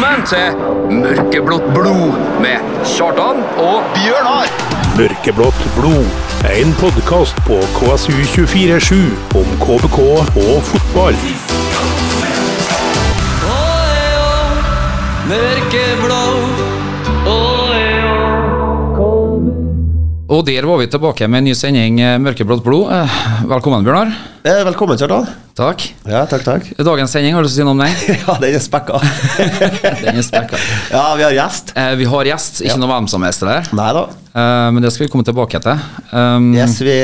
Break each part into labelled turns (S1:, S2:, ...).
S1: Velkommen til Mørkeblått blod med Kjartan og
S2: Bjørnar!
S3: Mørkeblått blod. En podkast på KSU247 om KBK og fotball.
S4: Og der var vi tilbake med en ny sending eh, Mørkeblått blod. Eh, Velkommen, Bjørnar.
S2: Eh, velkommen, Kjartan.
S4: Takk.
S2: Ja, takk, takk.
S4: Dagens sending, har du lyst til å si noe om den?
S2: Ja, den er spekka.
S4: Den er spekka.
S2: ja, vi har gjest.
S4: Vi har gjest, ikke
S2: Ja.
S4: noe hvem som helst der.
S2: Nei.
S4: Eh, Men det skal vi komme tilbake til. Um,
S2: Yes, vi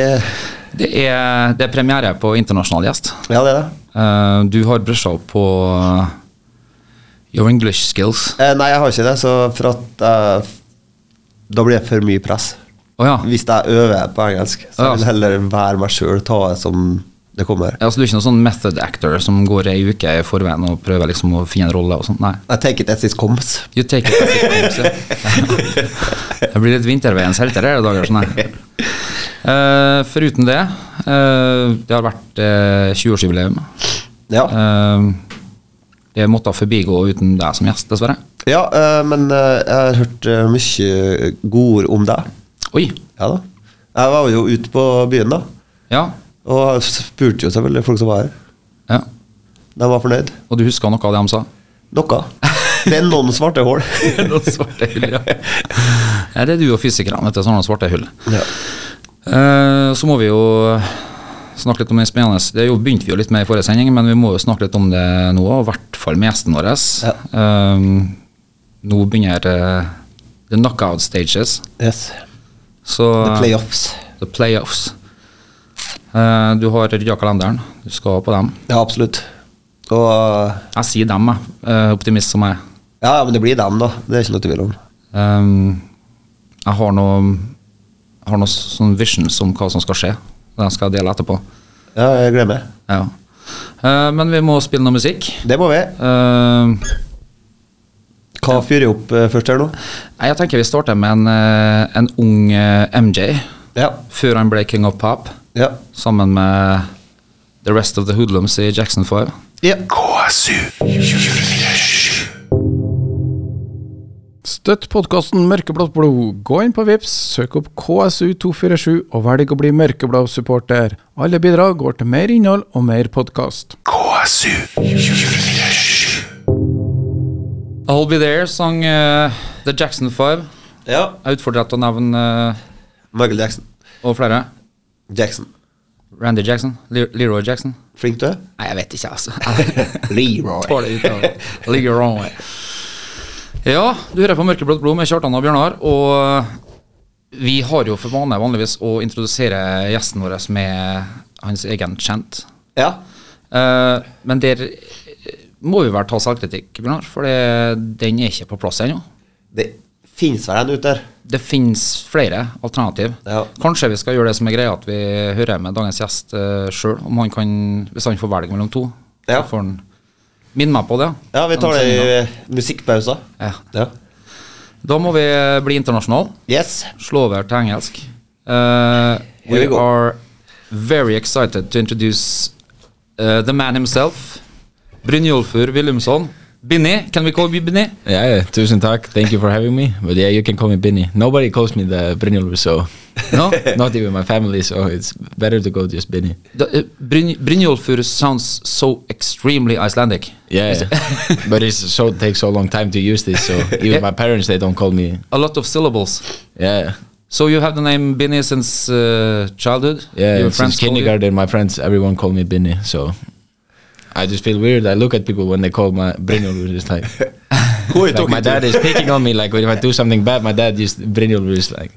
S4: det, er, det er premiere på internasjonal gjest.
S2: Ja, det er det.
S4: Du har brusha opp på your English skills.
S2: Nei, jeg har ikke det, så for at Da blir det for mye press.
S4: Å ja.
S2: Hvis jeg øver på engelsk, så
S4: Ja.
S2: vil jeg heller være meg sjøl, ta det som det kommer.
S4: Ja, så du er ikke noen sånn method actor som går ei uke i forveien og prøver liksom å finne en rolle og sånt? Nei.
S2: I take it as it comes.
S4: You take it as it comes, ja. Det blir litt vinterveiens helter her i dag. Sånn. Eh, foruten det, uh, det har vært uh, 20-årsjubileum.
S2: Ja,
S4: Uh, det måtte forbigå uten deg som gjest, dessverre.
S2: ja eh, men eh, jeg har hørt uh, mye godord om deg.
S4: Oi.
S2: Ja da. Jeg var jo ute på byen, da.
S4: Ja.
S2: Og spurte jo selvfølgelig folk som var her.
S4: ja.
S2: De var fornøyd.
S4: Og du husker noe av det de sa?
S2: Noe. Det er noen svarte hull.
S4: Noen svarte hull, ja. ja. Det er du og fysikerne, vet du. Sånne svarte hull.
S2: ja.
S4: Eh, så må vi jo snakke litt om det spennende Det jo begynte vi jo litt med i forrige sending, men vi må jo snakke litt om det nå, i hvert fall med gjesten vår.
S2: Ja.
S4: Eh, nå begynner uh, the knockout stages.
S2: Yes.
S4: Så,
S2: The playoffs.
S4: the playoffs. Uh, du har rydda kalenderen, du skal på dem.
S2: Ja, absolutt. Og uh,
S4: Jeg sier dem, jeg. Uh, optimist som jeg er.
S2: Ja, men det blir dem, da. Det er ikke noe tvil om.
S4: Um, jeg har noe har noe sånn visions om hva som skal skje. Den skal jeg dele etterpå.
S2: Ja, jeg gleder meg.
S4: Ja. Uh, men vi må spille noe musikk.
S2: Det må vi.
S4: Eh,
S2: Hva fyrer opp uh, først her nå?
S4: jeg tenker vi starter med en, eh, en ung eh, MJ,
S2: Ja.
S4: før han ble king of pop,
S2: Ja.
S4: sammen med the rest of the hoodlums i Jackson 5.
S2: ja.
S5: Støtt podkasten Mørkeblått blod. Gå inn på Vips, søk opp KSU247 og velg å bli mørkeblå supporter. Alle bidrag går til mer innhold og mer podkast.
S4: I'll Be There sang uh, The Jackson 5.
S2: ja.
S4: Jeg er utfordret til å nevne uh,
S2: Michael Jackson.
S4: og flere.
S2: Jackson.
S4: Randy Jackson. Le Leroy Jackson.
S2: Flink du er?
S4: Nei, jeg vet ikke, altså.
S2: Leroy.
S4: Leroy. Ja, du hører på Mørkeblått blod med Kjartan og Bjørnar. Og eh, vi har jo for vane vanligvis å introdusere gjesten vår med hans egen kjent.
S2: Ja.
S4: Uh, men der må vi vel ta selvkritikk, Bjørnar, for den er ikke på plass ennå.
S2: Det finnes vel en ute der.
S4: Det finnes flere alternativ.
S2: Ja.
S4: Kanskje vi skal gjøre det som er greia, at vi hører med dagens gjest uh, sjøl, han hvis han får velge mellom to.
S2: Ja.
S4: Så får han minne meg på det.
S2: Ja, vi tar det i musikkpauser.
S4: Ja.
S2: Ja.
S4: Da må vi eh, bli internasjonal.
S2: Yes.
S4: Slå over til engelsk. Uh, we
S2: we
S4: are very excited to introduce uh, the man himself, Brynjolfur Willumsson. Binni, can we call you Binni?
S6: Yeah, yeah, tusen takk. Thank you for having me. But yeah, you can call me Binni. Nobody calls me the Brynjolfur, so
S4: No?
S6: not even my family. So it's better to go just Binni.
S4: The, uh, Bryn Brynjolfur sounds so extremely Icelandic.
S6: Yeah, but it's so takes so long time to use this. So even
S4: Yeah.
S6: my parents they don't call me.
S4: A lot of syllables.
S6: Yeah,
S4: So you have the name Binni since uh, childhood?
S6: yeah.
S4: Your
S6: Since
S4: friends call you?
S6: kindergarten, my friends everyone call me Binni. So I just feel weird. I look at people when they call my Brynjolfur. It's like,
S2: Who are you
S6: like
S2: talking
S6: my dad
S2: to?
S6: is picking on me. Like if I do something bad, my dad just Brynjolfur is like.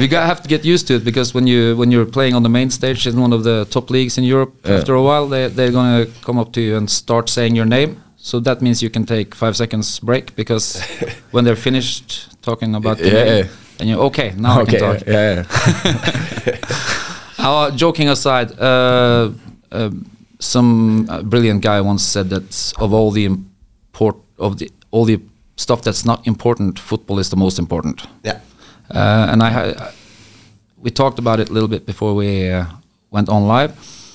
S4: you gotta have to get used to it because when you when you're playing on the main stage in one of the top leagues in Europe,
S6: Yeah.
S4: after a while they they're gonna come up to you and start saying your name. So that means you can take five seconds break because when they're finished talking about your
S6: Yeah.
S4: name, and you're okay now I can talk.
S6: yeah.
S4: Uh, joking aside, uh, uh, some uh, brilliant guy once said that of all the import of the all the stuff that's not important, football is the most important.
S2: Yeah.
S4: Uh, and I, ha- we talked about it a little bit before we uh, went on live.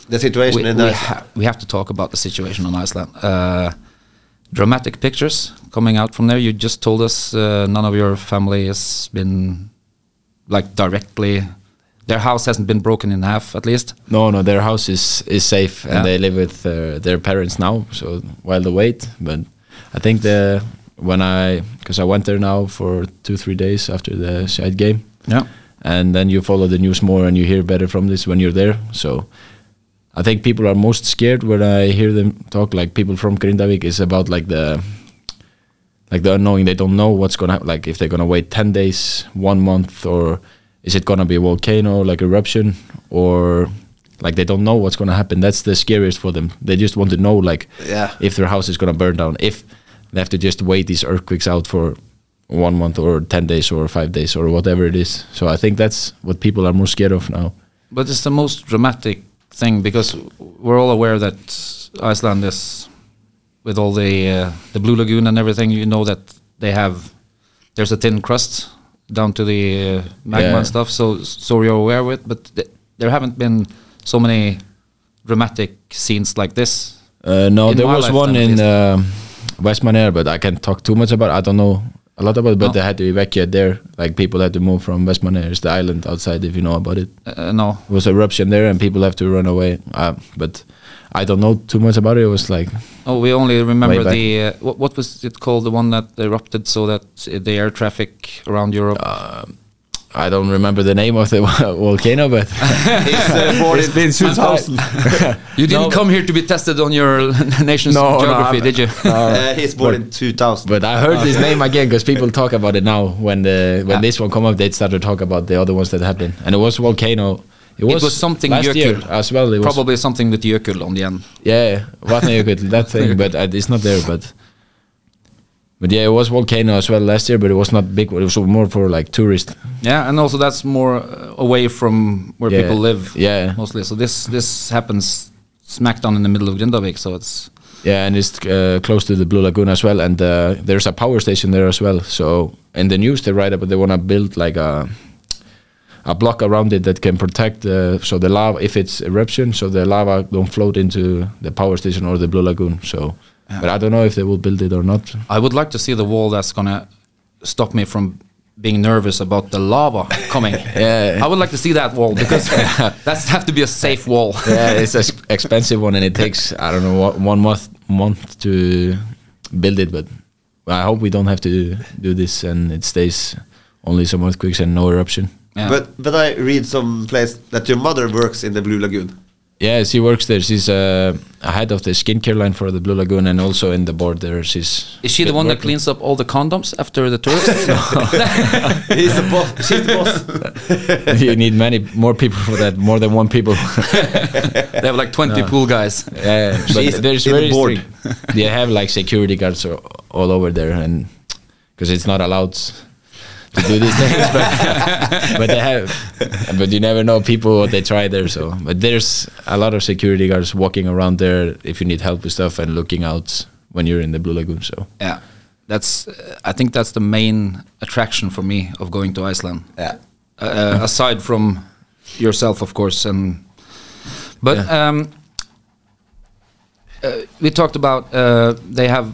S2: The situation
S4: We,
S2: in
S4: we, ha- we have to talk about the situation on Iceland. Uh, dramatic pictures coming out from there? You just told us uh, none of your family has been like directly. Their house hasn't been broken in half, at least.
S6: No, no, their house is is safe,
S4: Yeah.
S6: and they live with uh, their parents now. So while they wait, but I think the when I because I went there now for two three days after the side game,
S4: Yeah.
S6: and then you follow the news more and you hear better from this when you're there. So I think people are most scared when I hear them talk. Like people from Grindavik is about like the like the unknowing. They don't know what's gonna happen. Like if they're gonna wait ten days, one month, or is it gonna be a volcano like eruption, or like they don't know what's gonna happen. That's the scariest for them. They just want to know like
S2: Yeah.
S6: if their house is gonna burn down. If they have to just wait these earthquakes out for one month or ten days or five days or whatever it is. So I think that's what people are more scared of now.
S4: But it's the most dramatic thing because we're all aware that Iceland is, with all the uh, the Blue Lagoon and everything. You know that they have there's a thin crust down to the uh, magma
S6: Yeah.
S4: and stuff. So so you're aware with, but th- there haven't been so many dramatic scenes like this.
S6: Uh, no, there was one in um but I can't talk too much about. it. I don't know a lot about it, but
S4: No.
S6: they had to evacuate there. Like people had to move from Vestmannaeyjar, it's the island outside. If you know about it,
S4: Uh, no,
S6: it was eruption there, and people have to run away. Uh, but I don't know too much about it. It was like
S4: oh, we only remember the uh, what, what was it called? The one that erupted so that uh, the air traffic around Europe.
S6: I don't remember the name of the volcano, but
S2: He's uh, born in 2000.
S4: you didn't come here to be tested on your nation's
S6: No, no,
S4: geography,
S6: I'm-
S4: did you?
S2: Uh, he's born in 2000.
S6: but I heard his name again because people talk about it now. When the when
S4: Ah.
S6: this one come up, they start to talk about the other ones that happened, and it was volcano.
S4: It was something
S6: last year
S4: Jökull.
S6: as well. It was
S4: Probably something with Jökull on the end.
S6: Yeah, Vatnajökull, that thing, but uh, it's not there. But but yeah, it was volcano as well last year, but it was not big. It was more for like tourists.
S4: Yeah, and also that's more uh, away from where
S6: Yeah.
S4: people live.
S6: Yeah.
S4: mostly. So this this happens smack down in the middle of Grindavik. So it's
S6: Yeah, and it's uh, close to the Blue Lagoon as well, and uh, there's a power station there as well. So in the news they write about they want to build like a a block around it that can protect uh, so the lava if it's eruption, so the lava don't float into the power station or the Blue Lagoon. So, but I don't know if they will build it or not.
S4: I would like to see the wall that's gonna stop me from being nervous about the lava coming.
S6: Yeah.
S4: I would like to see that wall because that's have to be a safe wall.
S6: yeah, it's an expensive one, and it takes I don't know one month month to build it. But I hope we don't have to do this, and it stays only some earthquakes and no eruption.
S4: Yeah.
S2: But but I read some place that your mother works in the Blue Lagoon.
S6: Yeah, she works there. She's uh, head of the skincare line for the Blue Lagoon, and also in the board there. She's
S4: Is she the one that cleans up all the condoms after the tourists?
S2: He's the boss. She's the boss.
S6: you need many more people for that, more than one people.
S4: they have like 20 pool guys.
S6: yeah, but
S2: She's
S6: there's
S2: in the
S6: very
S2: board.
S6: strict. They have like security guards all over there, and because it's not allowed to do these things, but but they have. But you never know people what they try there. So, but there's a lot of security guards walking around there if you need help with stuff and looking out when you're in the Blue Lagoon. So.
S4: Yeah, that's. Uh, I think that's the main attraction for me of going to Iceland.
S2: Yeah.
S4: Uh, aside from yourself, of course, and but um, uh, we talked about uh, they have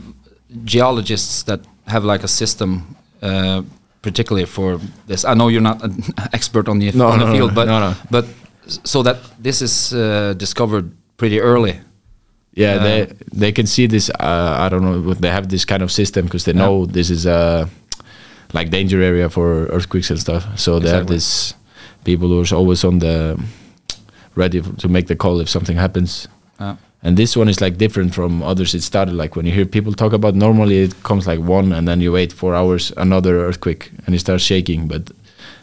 S4: geologists that have like a system, uh, particularly for this. I know you're not an expert on the
S6: No,
S4: on the
S6: no, no,
S4: field, but
S6: no, no.
S4: but so that this is uh, discovered pretty early.
S6: Yeah,
S4: Uh,
S6: they they can see this. Uh, I don't know. They have this kind of system because they know this is a like danger area for earthquakes and stuff. So they have
S4: Exactly.
S6: this people who are always on the ready to make the call if something happens.
S4: Uh,
S6: And this one is like different from others. It started like when you hear people talk about. Normally it comes like one, and then you wait four hours, another earthquake, and it starts shaking. But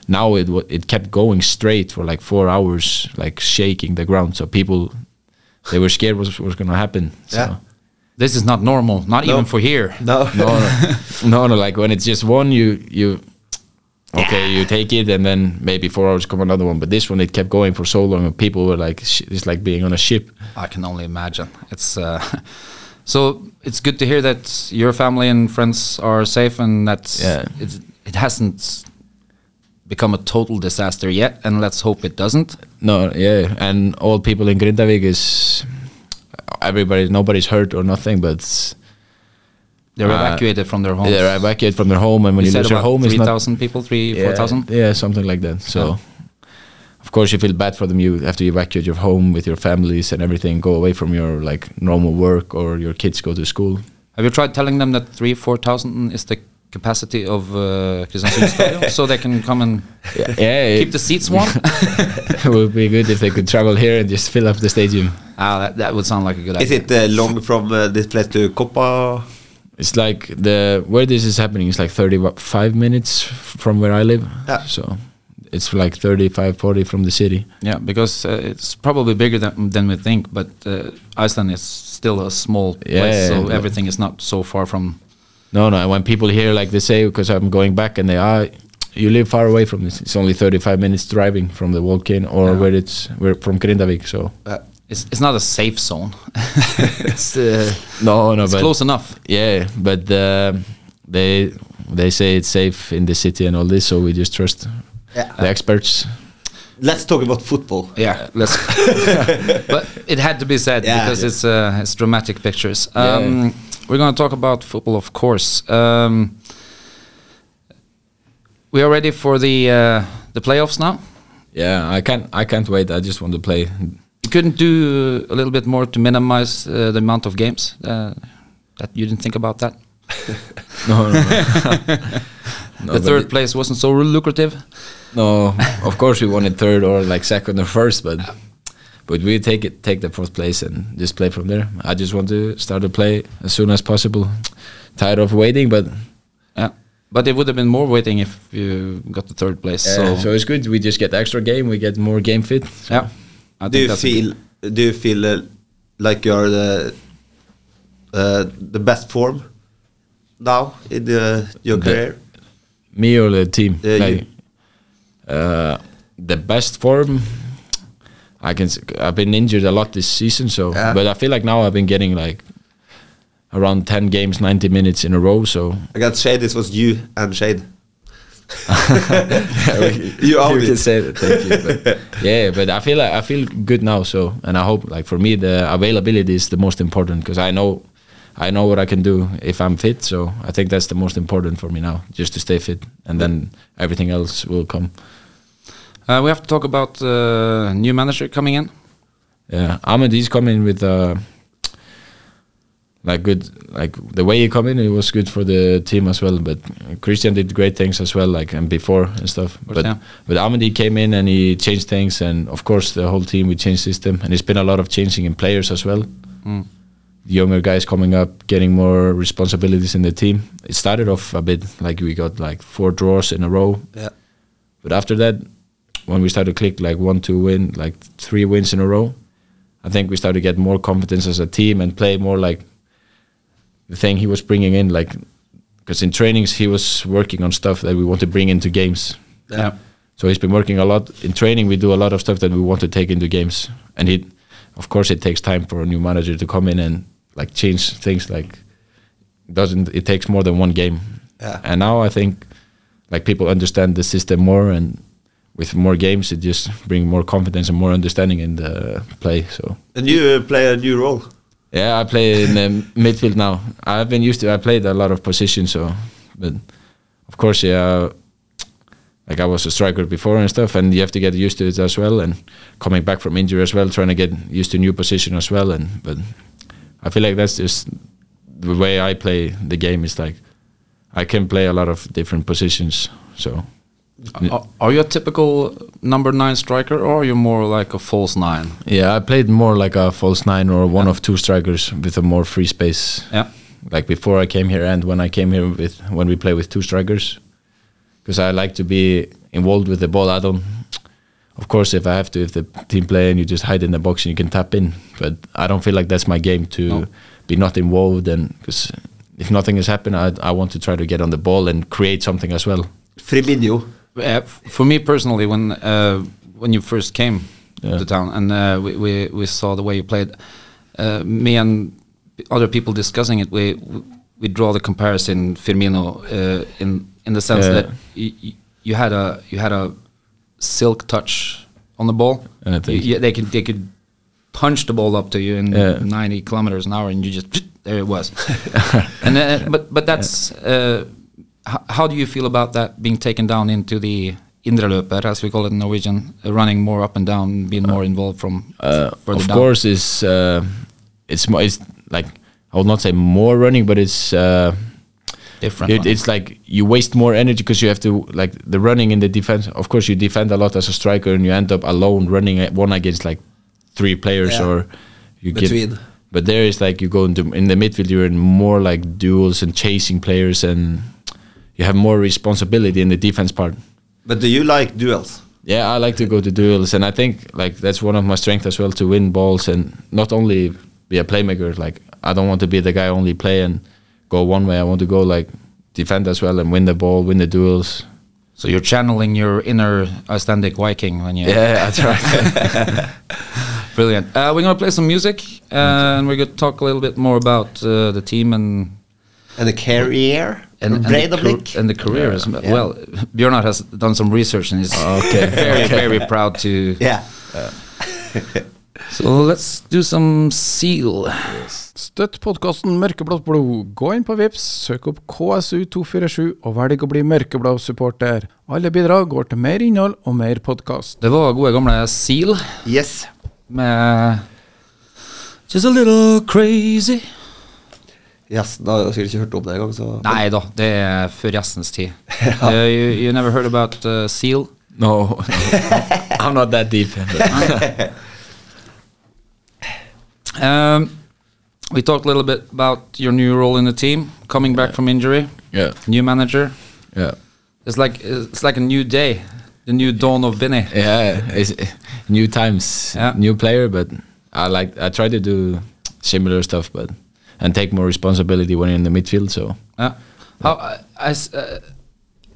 S6: now it wa- it kept going straight for like four hours, like shaking the ground. So people they were scared what was going to happen. So.
S2: Yeah.
S4: this is not normal, not
S2: No.
S4: even for here.
S2: No.
S6: No, no, no, no. Like when it's just one, you you okay, you take it, and then maybe four hours come another one. But this one, it kept going for so long, and people were like, sh- it's like being on a ship.
S4: I can only imagine. It's uh, so it's good to hear that your family and friends are safe and that
S6: Yeah.
S4: it, it hasn't become a total disaster yet, and let's hope it doesn't.
S6: No, yeah, and all people in Grindavik is everybody. Nobody's hurt or nothing, but
S4: They're
S6: Uh,
S4: evacuated from their homes.
S6: They're evacuated from their home, and when
S4: you
S6: you,
S4: said
S6: lose your
S4: about
S6: home, it's
S4: three
S6: not
S4: thousand people, three,
S6: yeah,
S4: four thousand.
S6: Yeah, something like that. So,
S4: Yeah.
S6: of course, you feel bad for them. You have to evacuate your home with your families and everything, go away from your like normal work, or your kids go to school.
S4: Have you tried telling them that three, four thousand is the capacity of uh, Stadium, so they can come and
S6: Yeah,
S4: keep the seats warm?
S6: it would be good if they could travel here and just fill up the stadium.
S4: ah, that, that would sound like a good
S2: Is
S4: idea.
S2: Is it uh, long from uh, this place to Copa?
S6: It's like the where this is happening is like 35 minutes from where I live.
S2: Yeah.
S6: So it's like 35, 40 from the city.
S4: Yeah, because uh, it's probably bigger than, than we think, but uh, Iceland is still a small place,
S6: Yeah,
S4: so
S6: but-
S4: everything is not so far from.
S6: No, no. And when people hear like they say, because I'm going back, and they are, you live far away from this. It's only 35 minutes driving from the volcano or
S4: Yeah.
S6: where it's we're from Grindavik. So
S4: It's, it's not a safe zone. it's uh,
S6: no, no,
S4: it's
S6: but
S4: close enough.
S6: yeah, but uh, they they say it's safe in the city and all this, so we just trust
S2: Yeah.
S6: the experts.
S2: Let's talk about football.
S4: Yeah, let's. but it had to be said
S2: Yeah.
S4: because it's uh, it's dramatic pictures. Um,
S6: Yeah.
S4: We're going to talk about football, of course. Um, we are ready for the uh, the playoffs now.
S6: Yeah, I can't I can't wait. I just want to play.
S4: You couldn't do a little bit more to minimize uh, the amount of games. Uh, that you didn't think about that.
S6: No, no, no. No,
S4: the third place wasn't so lucrative.
S6: No, of course we wanted third or like second or first, but but we take it take the fourth place and just play from there. I just want to start to play as soon as possible. Tired of waiting, but
S4: Yeah, but it would have been more waiting if you got the third place.
S6: so,
S4: so,
S6: so it's good. We just get extra game. We get more game fit. So
S4: yeah, I
S2: Do you
S4: that's a
S2: feel? Do you feel uh, like you're the uh, the best form now in the, your
S6: The-
S2: career?
S6: Me or the team?
S2: Yeah, you.
S6: like, uh, the best form. I can. s- I've been injured a lot this season, so
S2: Yeah.
S6: but I feel like now I've been getting like around ten games, ninety minutes in a row. So
S2: I got Shade. This was you and Shade. you own
S6: you can
S2: it.
S6: say that. Thank you. But yeah, but I feel like I feel good now. So, and I hope like for me the availability is the most important because I know, I know what I can do if I'm fit. So I think that's the most important for me now, just to stay fit, and then everything else will come.
S4: Uh, we have to talk about uh, new manager coming in.
S6: Yeah, Amund is coming with uh, like good like the way he come in it was good for the team as well. But Christian did great things as well, like and before and stuff. But
S4: yeah.
S6: but he came in and he changed things, and of course the whole team we changed system, and it's been a lot of changing in players as well.
S4: Mm.
S6: Younger guys coming up, getting more responsibilities in the team. It started off a bit like we got like four draws in a row,
S2: Yeah.
S6: but after that, when we started to click like one, two win, like three wins in a row, I think we started to get more confidence as a team and play more like the thing he was bringing in, like because in trainings he was working on stuff that we want to bring into games.
S4: Yeah.
S6: So he's been working a lot in training. We do a lot of stuff that we want to take into games, and he, of course, it takes time for a new manager to come in and like change things. Like doesn't it takes more than one game?
S2: Yeah.
S6: And now I think like people understand the system more, and with more games, it just brings more confidence and more understanding in the play. So
S2: And you uh, play a new role.
S6: Yeah, I play in the um, midfield now. I've been used to. I played a lot of positions, so but of course, yeah. Like I was a striker before and stuff, and you have to get used to it as well. And coming back from injury as well, trying to get used to new position as well. And but I feel like that's just the way I play the game. Is like I can play a lot of different positions. So
S4: Are, are you a typical number nine striker, or are you more like a false nine?
S6: yeah, I played more like a false nine or one of two strikers with a more free space.
S4: Yeah.
S6: like before I came here and when I came here with when we play with two strikers, because I like to be involved with the ball. I don't, of course, if I have to, if the team play and you just hide in the box and you can tap in, but I don't feel like that's my game to
S4: No.
S6: be not involved and because if nothing has happened, I I want to try to get on the ball and create something as well.
S2: Firmino.
S4: Uh, for me personally, when uh, when you first came
S6: Yeah.
S4: to town and uh, we, we we saw the way you played, uh, me and other people discussing it, we we draw the comparison Firmino uh, in in the sense
S6: Yeah.
S4: that you had a you had a silk touch on the ball.
S6: Yeah, thank
S4: You- you- they could they could punch the ball up to you in
S6: Yeah.
S4: 90 kilometers an hour, and you just there it was. and then, but but that's uh, how do you feel about that being taken down into the Indreløper, as we call it in Norwegian, uh, running more up and down, being more involved from
S6: uh,
S4: further
S6: of
S4: down?
S6: course is uh, it's mo- it's like I would not say more running, but it's uh,
S4: different.
S6: it, it's like you waste more energy because you have to like the running in the defense. Of course, you defend a lot as a striker, and you end up alone running at one against like three players,
S2: Yeah.
S6: or you
S2: Between.
S6: get. But there is like you go into in the midfield, you're in more like duels and chasing players, and you have more responsibility in the defense part.
S2: But do you like duels?
S6: Yeah, I like to go to duels, and I think like that's one of my strengths as well to win balls and not only be a playmaker. Like I don't want to be the guy only play and go one way. I want to go like defend as well and win the ball, win the duels.
S4: so you're channeling your inner Icelandic Viking when you.
S6: Yeah, that's right.
S4: Brilliant. Uh, we're gonna play some music, and we're gonna talk a little bit more about uh, the team and
S2: And the career?
S4: and, and, the, and the career as well.
S2: Yeah.
S4: Well, Björnar has done some research and is
S6: Okay.
S4: very, very proud to.
S2: Yeah.
S4: So let's do some seal.
S5: Støtt podkasten Mørkeblått blod. Gå inn på Vips, søk opp KSU247 og velg å bli mørkeblå supporter. Alle bidrag går til mer innhold og mer podkast.
S4: Det var gode gamle seal
S2: Yes.
S4: med Just a little crazy.
S2: Gjesten har sikkert ikke hørt om det engang, så
S4: Nei da, det er før gjestens tid. Uh, you, you never heard about uh, seal?
S6: no, I'm not that deep.
S4: Um, we talked a little bit about your new role in the team, coming back from injury,
S6: yeah,
S4: new manager.
S6: yeah,
S4: It's like it's like a new day, the new dawn of Binny.
S6: yeah. It's new times,
S4: Yeah.
S6: new player, but I like I try to do similar stuff, but and take more responsibility when you're in the midfield. So
S4: Yeah. How I, uh,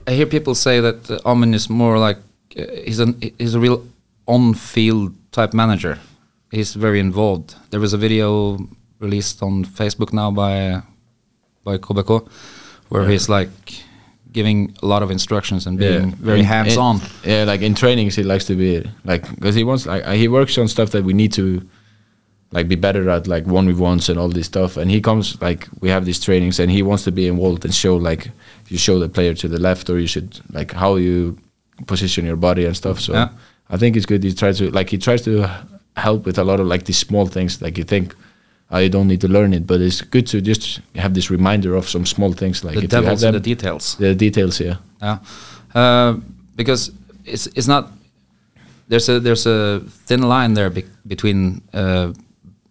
S4: I hear people say that uh, Amund is more like uh, he's an he's a real on-field type manager. He's very involved. There was a video released on Facebook now by by KBK, where he's like giving a lot of instructions and being very hands-on.
S6: yeah, like in trainings, he likes to be like because he wants like he works on stuff that we need to like be better at, like one v ones and all this stuff. And he comes like we have these trainings, and he wants to be involved and show like you show the player to the left, or you should like how you position your body and stuff. So
S4: Yeah.
S6: I think it's good. He tries to like he tries to help with a lot of like these small things. Like you think. I don't need to learn it, but it's good to just have this reminder of some small things. Like
S4: the
S6: if you have
S4: in
S6: them,
S4: the details.
S6: the details, yeah.
S4: Yeah, uh, because it's it's not there's a there's a thin line there be between uh,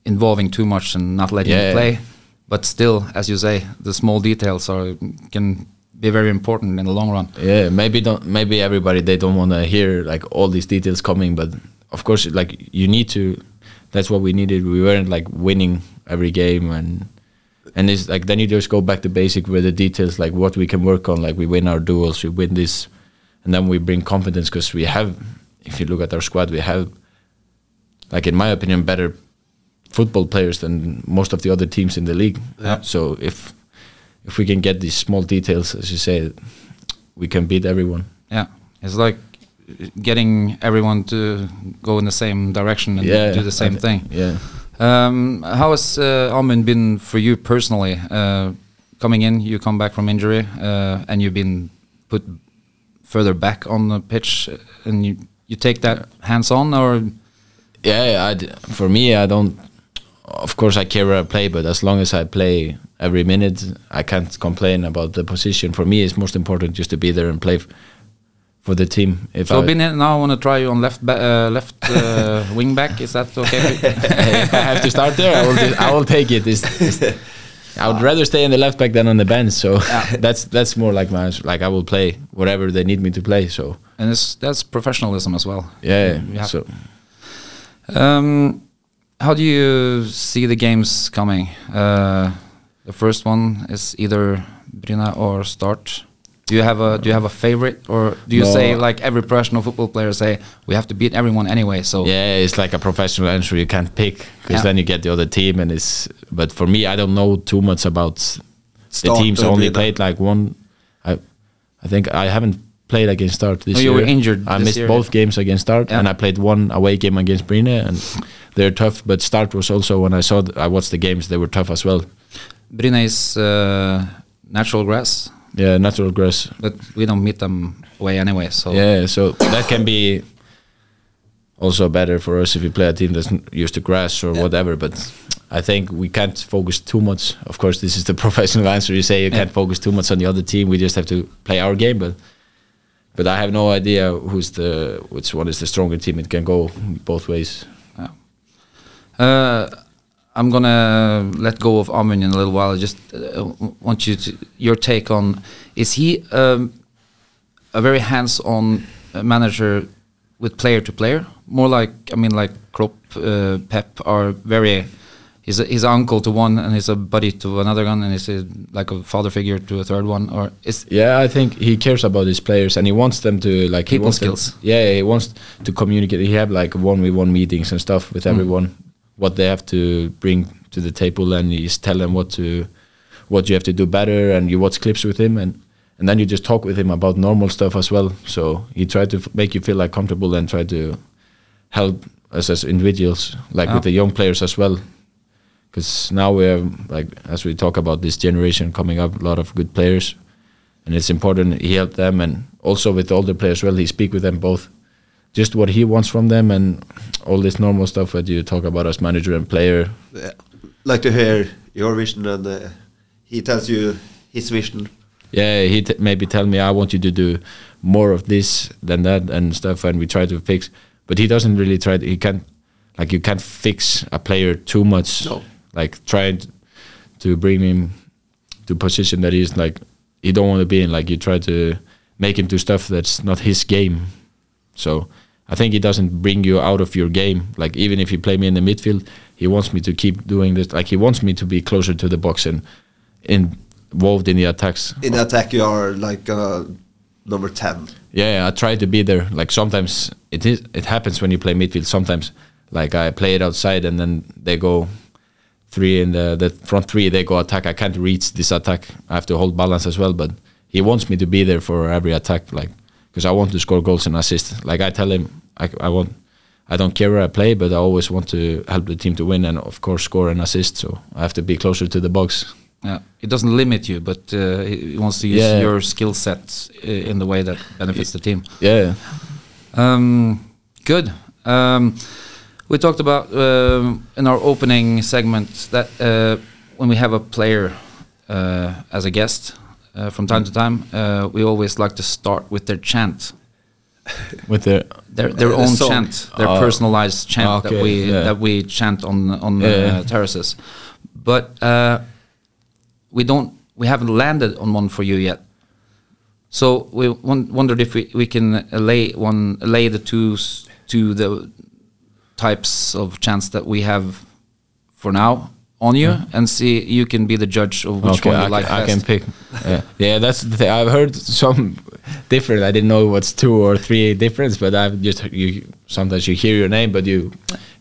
S4: involving too much and not letting
S6: Yeah.
S4: play, but still, as you say, the small details are can be very important in the long run.
S6: Yeah, maybe don't maybe everybody they don't want to hear like all these details coming, but of course, like you need to. That's what we needed. We weren't like winning every game, and and it's like then you just go back to basic with the details, like what we can work on. Like we win our duels, we win this, and then we bring confidence because we have. If you look at our squad, we have, like in my opinion, better football players than most of the other teams in the league.
S4: Yeah.
S6: So if if we can get these small details, as you say, we can beat everyone.
S4: Yeah, it's like getting everyone to go in the same direction and do the same
S6: I thi-
S4: thing.
S6: Yeah.
S4: Um, how has uh, Amund been for you personally? Uh, coming in, you come back from injury, uh, and you've been put further back on the pitch, and you you take that hands on, or
S6: Yeah, I d for me, I don't. Of course, I care where I play, but as long as I play every minute, I can't complain about the position. For me, it's most important just to be there and play for the team. If
S4: so
S6: I,
S4: been now I want to try you on left uh, left uh, wing back. Is that okay?
S6: if I have to start there, I will. do- I will take it. It's, it's- I would rather stay in the left back than on the bench. So that's that's more like my like I will play whatever they need me to play. So
S4: and it's, that's professionalism as well.
S6: yeah.
S4: Have-
S6: So
S4: Um, how do you see the games coming? Uh, the first one is either Bryne or Start. Do you have a Do you have a favorite, or do you
S6: No.
S4: say like every professional football player say we have to beat everyone anyway? So
S6: Yeah, it's like a professional entry. You can't pick because
S4: Yeah.
S6: then you get the other team, and it's. But for me, I don't know too much about the teams. I only played like one. I, I think I haven't played against Start this
S4: Oh,
S6: year.
S4: you were injured
S6: I missed
S4: year,
S6: both games against Start,
S4: Yeah.
S6: and I played one away game against Bryne, and they're tough. But Start was also when I saw th- I watched the games, they were tough as well.
S4: Bryne is uh, natural grass,
S6: Yeah, natural grass.
S4: but we don't meet them away anyway. So
S6: Yeah, so that can be also better for us if we play a team that's used to grass or whatever. But I think we can't focus too much. Of course, this is the professional answer. You say you can't focus too much on the other team. We just have to play our game. But but I have no idea who's the which one is the stronger team. It can go both ways.
S4: Uh, I'm gonna let go of Amund in a little while. I just uh, want you to your take on: is he um, a very hands-on uh, manager with player to player? More like I mean, like Klopp, uh, Pep are very. He's an uncle to one, and he's a buddy to another one, and he's a, like a father figure to a third one. Or is
S6: Yeah, I think he cares about his players and he wants them to like he
S4: People
S6: wants them-
S4: skills.
S6: yeah, he wants to communicate. He have like one v one meetings and stuff
S4: Mm.
S6: with everyone, what they have to bring to the table, and he's tell them what to, what you have to do better, and you watch clips with him, and and then you just talk with him about normal stuff as well. So he try to f- make you feel like comfortable and try to help us as individuals, like
S4: Yeah.
S6: with the young players as well because now we have like as we talk about this generation coming up a lot of good players and it's important he helped them and also with older players well he speak with them both just what he wants from them and all this normal stuff that you talk about as manager and player
S2: Yeah. Like to hear your vision, and uh, he tells you his vision.
S6: yeah he t- maybe tell me i want you to do more of this than that and stuff and we try to fix but he doesn't really try to, he can't like you can't fix a player too much
S2: No.
S6: Like trying to bring him to position that he's like he don't want to be in like you try to make him do stuff that's not his game so i think he doesn't bring you out of your game like even if you play me in the midfield he wants me to keep doing this like he wants me to be closer to the box and involved in the attacks
S2: In attack, you are like uh, number 10.
S6: yeah, I try to be there. Like sometimes it is it happens when you play midfield. Sometimes like I play it outside and then they go three in the the front three. They go attack. I can't reach this attack. I have to hold balance as well. But he wants me to be there for every attack, like because I want to score goals and assist. Like I tell him, I, I want. I don't care where I play, but I always want to help the team to win and of course score and assist. So I have to be closer to the box.
S4: Yeah, it doesn't limit you, but uh, he wants to use
S6: Yeah.
S4: your skill set uh, in the way that benefits the team.
S6: Yeah.
S4: Um, good. Um, we talked about um, in our opening segment that uh, when we have a player uh, as a guest uh, from time to time, uh, we always like to start with their chant,
S6: With the
S4: their their
S2: Uh,
S4: own
S2: song.
S4: chant, their
S6: Oh.
S4: personalized chant that we
S6: yeah.
S4: that we chant on on
S6: Yeah.
S4: uh, terraces. But uh, we don't we haven't landed on one for you yet. So we won- wondered if we, we can lay one lay the two to the types of chants that we have for now on you hmm. and see you can be the judge of which
S6: okay,
S4: one you
S6: I,
S4: like
S6: can, I
S4: best.
S6: can pick. Yeah. yeah, that's the thing. I've heard some different. I didn't know what's two or three difference, but I've just you. Sometimes you hear your name, but you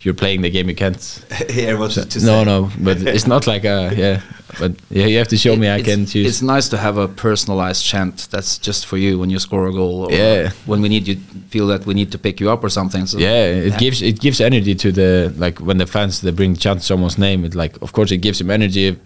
S6: you're playing the game. You can't.
S2: hear what to
S6: no,
S2: say.
S6: no, but it's not like a yeah. But yeah, you have to show me. I can choose.
S4: It's nice to have a personalized chant that's just for you when you score a goal. Or
S6: Yeah.
S4: When we need you feel that we need to pick you up or something. So
S6: yeah, it gives it gives energy to the like when the fans they bring chant someone's name. It like of course it gives them energy.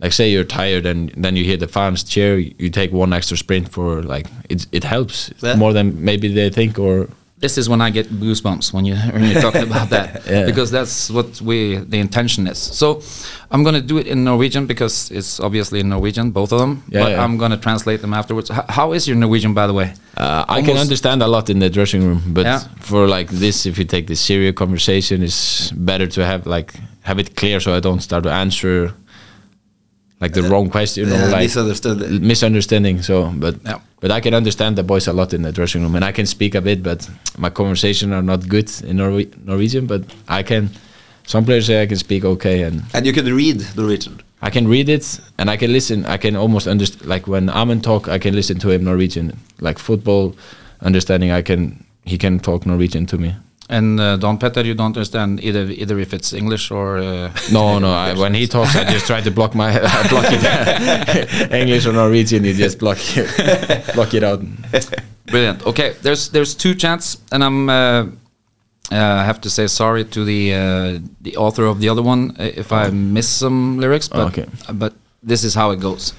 S6: Like say you're tired and then you hear the fans cheer, you take one extra sprint for like it. It helps
S2: Yeah.
S6: more than maybe they think or
S4: This is when I get goosebumps when you when you're talking about that
S6: Yeah.
S4: because that's what we the intention is. So I'm gonna do it in Norwegian because it's obviously in Norwegian, both of them.
S6: Yeah,
S4: but
S6: yeah.
S4: I'm gonna translate them afterwards. H- how is your Norwegian, by the way?
S6: Uh, I can understand a lot in the dressing room, but
S4: Yeah.
S6: for like this, if you take this serious conversation, it's better to have like have it clear so I don't start to answer like the wrong question or like
S2: misunderstanding.
S6: misunderstanding. So, but
S4: Yeah.
S6: but I can understand the boys a lot in the dressing room, and I can speak a bit, but my conversation are not good in Norwe- Norwegian. But I can. Some players say I can speak okay, and
S2: And you can read Norwegian.
S6: I can read it and I can listen. I can almost understand. Like when Amund talk, I can listen to him Norwegian. Like football understanding, I can. He can talk Norwegian to me.
S4: And uh, Don Petter, you don't understand either either if it's English or uh,
S6: No, no. I, when he talks, I just try to block my I block it. English or Norwegian, you just block it, block it out.
S4: Brilliant. Okay, there's there's two chants, and I'm uh, uh, I have to say sorry to the uh, the author of the other one uh, if I miss some lyrics, but
S6: Okay.
S4: but this is how it goes.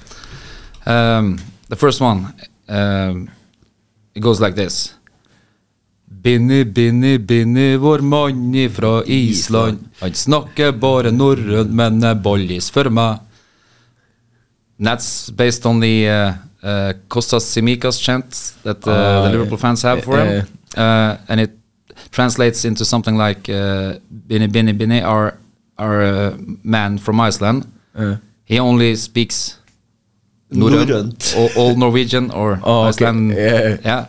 S4: Um, the first one, um, it goes like this. Binni, binni, binni, vår mann ifra Island. Han snakker bare norrønt, men er bollis for meg. That's based on the uh, uh, Kostas Simikas chant that uh, the Liverpool fans have for him. Uh, and it translates into something like Bini Bini Bini, our, our man from Iceland. He only speaks Norrønt, all, Norwegian or
S6: Oh, okay.
S4: Iceland.
S6: Yeah.
S4: yeah.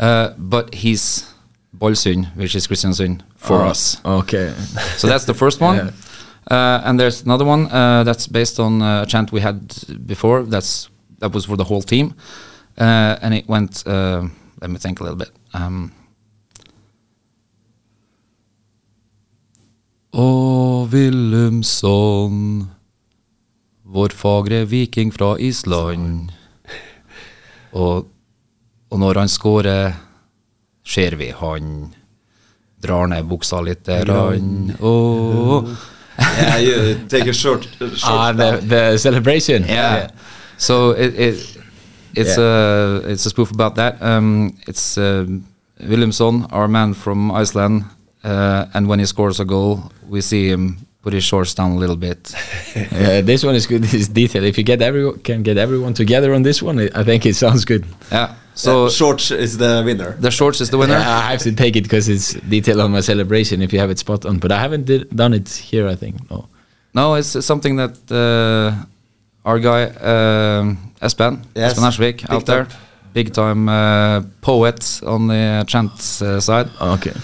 S4: Uh, but he's Bolsund, which is Kristiansund for
S6: Oh,
S4: us.
S6: Okay.
S4: So that's the first one.
S6: Yeah.
S4: Uh, and there's another one uh, that's based on uh, a chant we had before. That's that was for the whole team, uh, and it went. Uh, let me think a little bit. Um, Å, Willumsson, vår fagre viking fra Island. Og, og når han scorer, ser vi han drar ned buksa litt. Rann. oh.
S2: yeah, you take a short, short
S6: Ah, the, the celebration.
S4: Yeah. So it, it it's a it's a spoof about that. Um, it's uh, Williamson, our man from Iceland, uh, and when he scores a goal, we see him put his shorts down a little bit.
S6: Yeah, this one is good. This detail. If you get everyone can get everyone together on this one, I I think it sounds good.
S4: Yeah. So
S2: So short is the winner.
S4: the shorts is the winner.
S6: Yeah, I have to take it because it's detail on my celebration. If you have it spot on, but I haven't did, done it here. I think no.
S4: No, it's something that uh, our guy um, Espen,
S2: Yes,
S4: Espen Arsvik,
S2: big
S4: out there,
S2: time.
S4: big time uh, poet on the chant uh, side.
S6: Okay.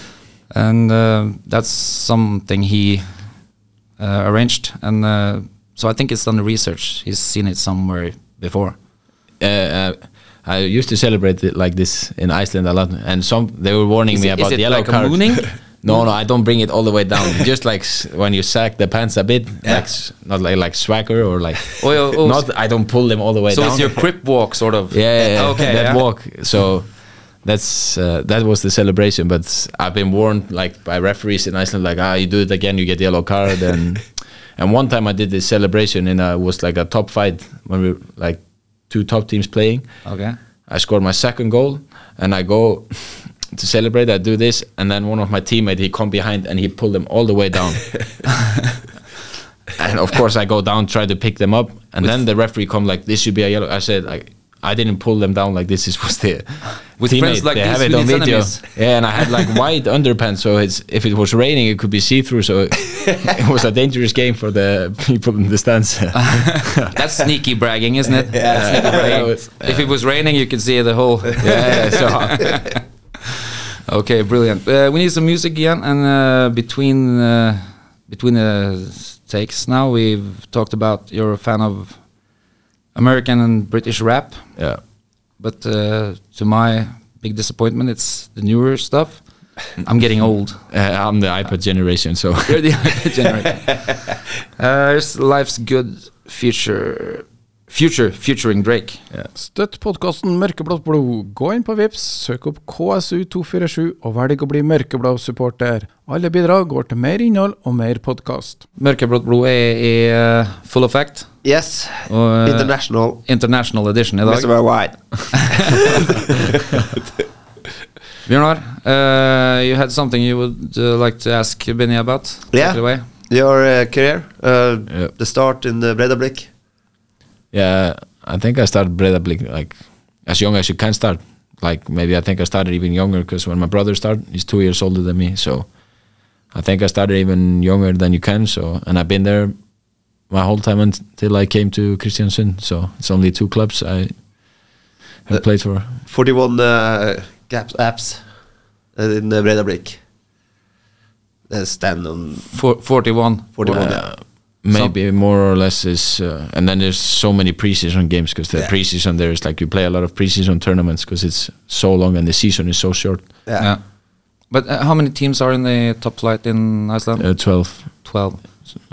S4: and uh, that's something he uh, arranged and uh, so i think it's done the research he's seen it somewhere before
S6: Uh, uh, I used to celebrate it like this in Iceland a lot, and some they were warning
S4: Is
S6: me
S4: it-
S6: about the yellow
S4: like
S6: card.
S4: mooning?
S6: no, no, I don't bring it all the way down. Just like s- when you sack the pants a bit, like s- not like like swagger or like.
S4: Oh, yeah, oh,
S6: not I don't pull them all the way
S4: so
S6: down.
S4: So it's your crip walk sort of
S6: yeah, yeah, yeah,
S4: okay
S6: that
S4: yeah.
S6: walk. So that's uh, that was the celebration. But I've been warned like by referees in Iceland, like ah, you do it again, you get yellow card. And and one time I did this celebration, and it was like a top fight when we were like two top teams playing.
S4: okay
S6: I scored my second goal, and I go to celebrate. I do this, and then one of my teammates he come behind and he pulled them all the way down. and of course, I go down, try to pick them up, and then the referee come like, "This should be a yellow." I said, "Like, I didn't pull them down like this. This was the
S4: With
S6: teammate.
S4: friends like
S6: they
S4: this,
S6: have it on video.
S4: enemies?
S6: Yeah, and I had like white underpants, so it's if it was raining, it could be see through. So it, it was a dangerous game for the people in the stands.
S4: that's sneaky bragging isn't it
S6: Yeah,
S4: bragging.
S6: was-
S4: if it was raining you could see the whole
S6: yeah, so
S4: okay brilliant uh, we need some music again and uh, between uh, between the takes now we've talked about you're a fan of american and british rap
S6: yeah.
S4: but uh, to my big disappointment, it's the newer stuff. I'm getting old.
S6: Uh, I'm the iPad generation, so
S4: You're the iPad generation. Uh, life's good future, future featuring Drake.
S5: Støtt podkasten Mørkeblått blod. Gå inn på Vips, søk opp KSU247 og velg å bli mørkeblå supporter. Alle bidrag går til mer innhold og mer podkast.
S4: Mørkeblått blod er i uh, full effect.
S2: Yes,
S4: Og, uh,
S2: international.
S4: International edition i dag.
S2: Mr. Worldwide.
S4: Bjørnar, uh, you had something you would uh, like to ask Benny about?
S2: Yeah. Your uh, career, uh,
S6: Yeah.
S2: the start in the Breiðablik.
S6: Yeah, I think I started Breiðablik like as young as you can start. Like maybe I think I started even younger because when my brother started, he's two years older than me. So I think I started even younger than you can. So and I've been there my whole time until I came to Kristiansund. So it's only two clubs I have
S2: Uh,
S6: played for.
S2: 41 uh, gaps, apps uh, in the Breiðablik. Uh, stand on
S4: For, 41.
S2: 41.
S6: Uh,
S2: yeah.
S6: Maybe more or less is, uh, and then there's so many preseason games because the
S2: Yeah.
S6: preseason there is like you play a lot of preseason tournaments because it's so long and the season is so short.
S2: Yeah.
S4: Yeah. But uh, how many teams are in the top flight in Iceland?
S6: Uh, Twelve,
S4: 12.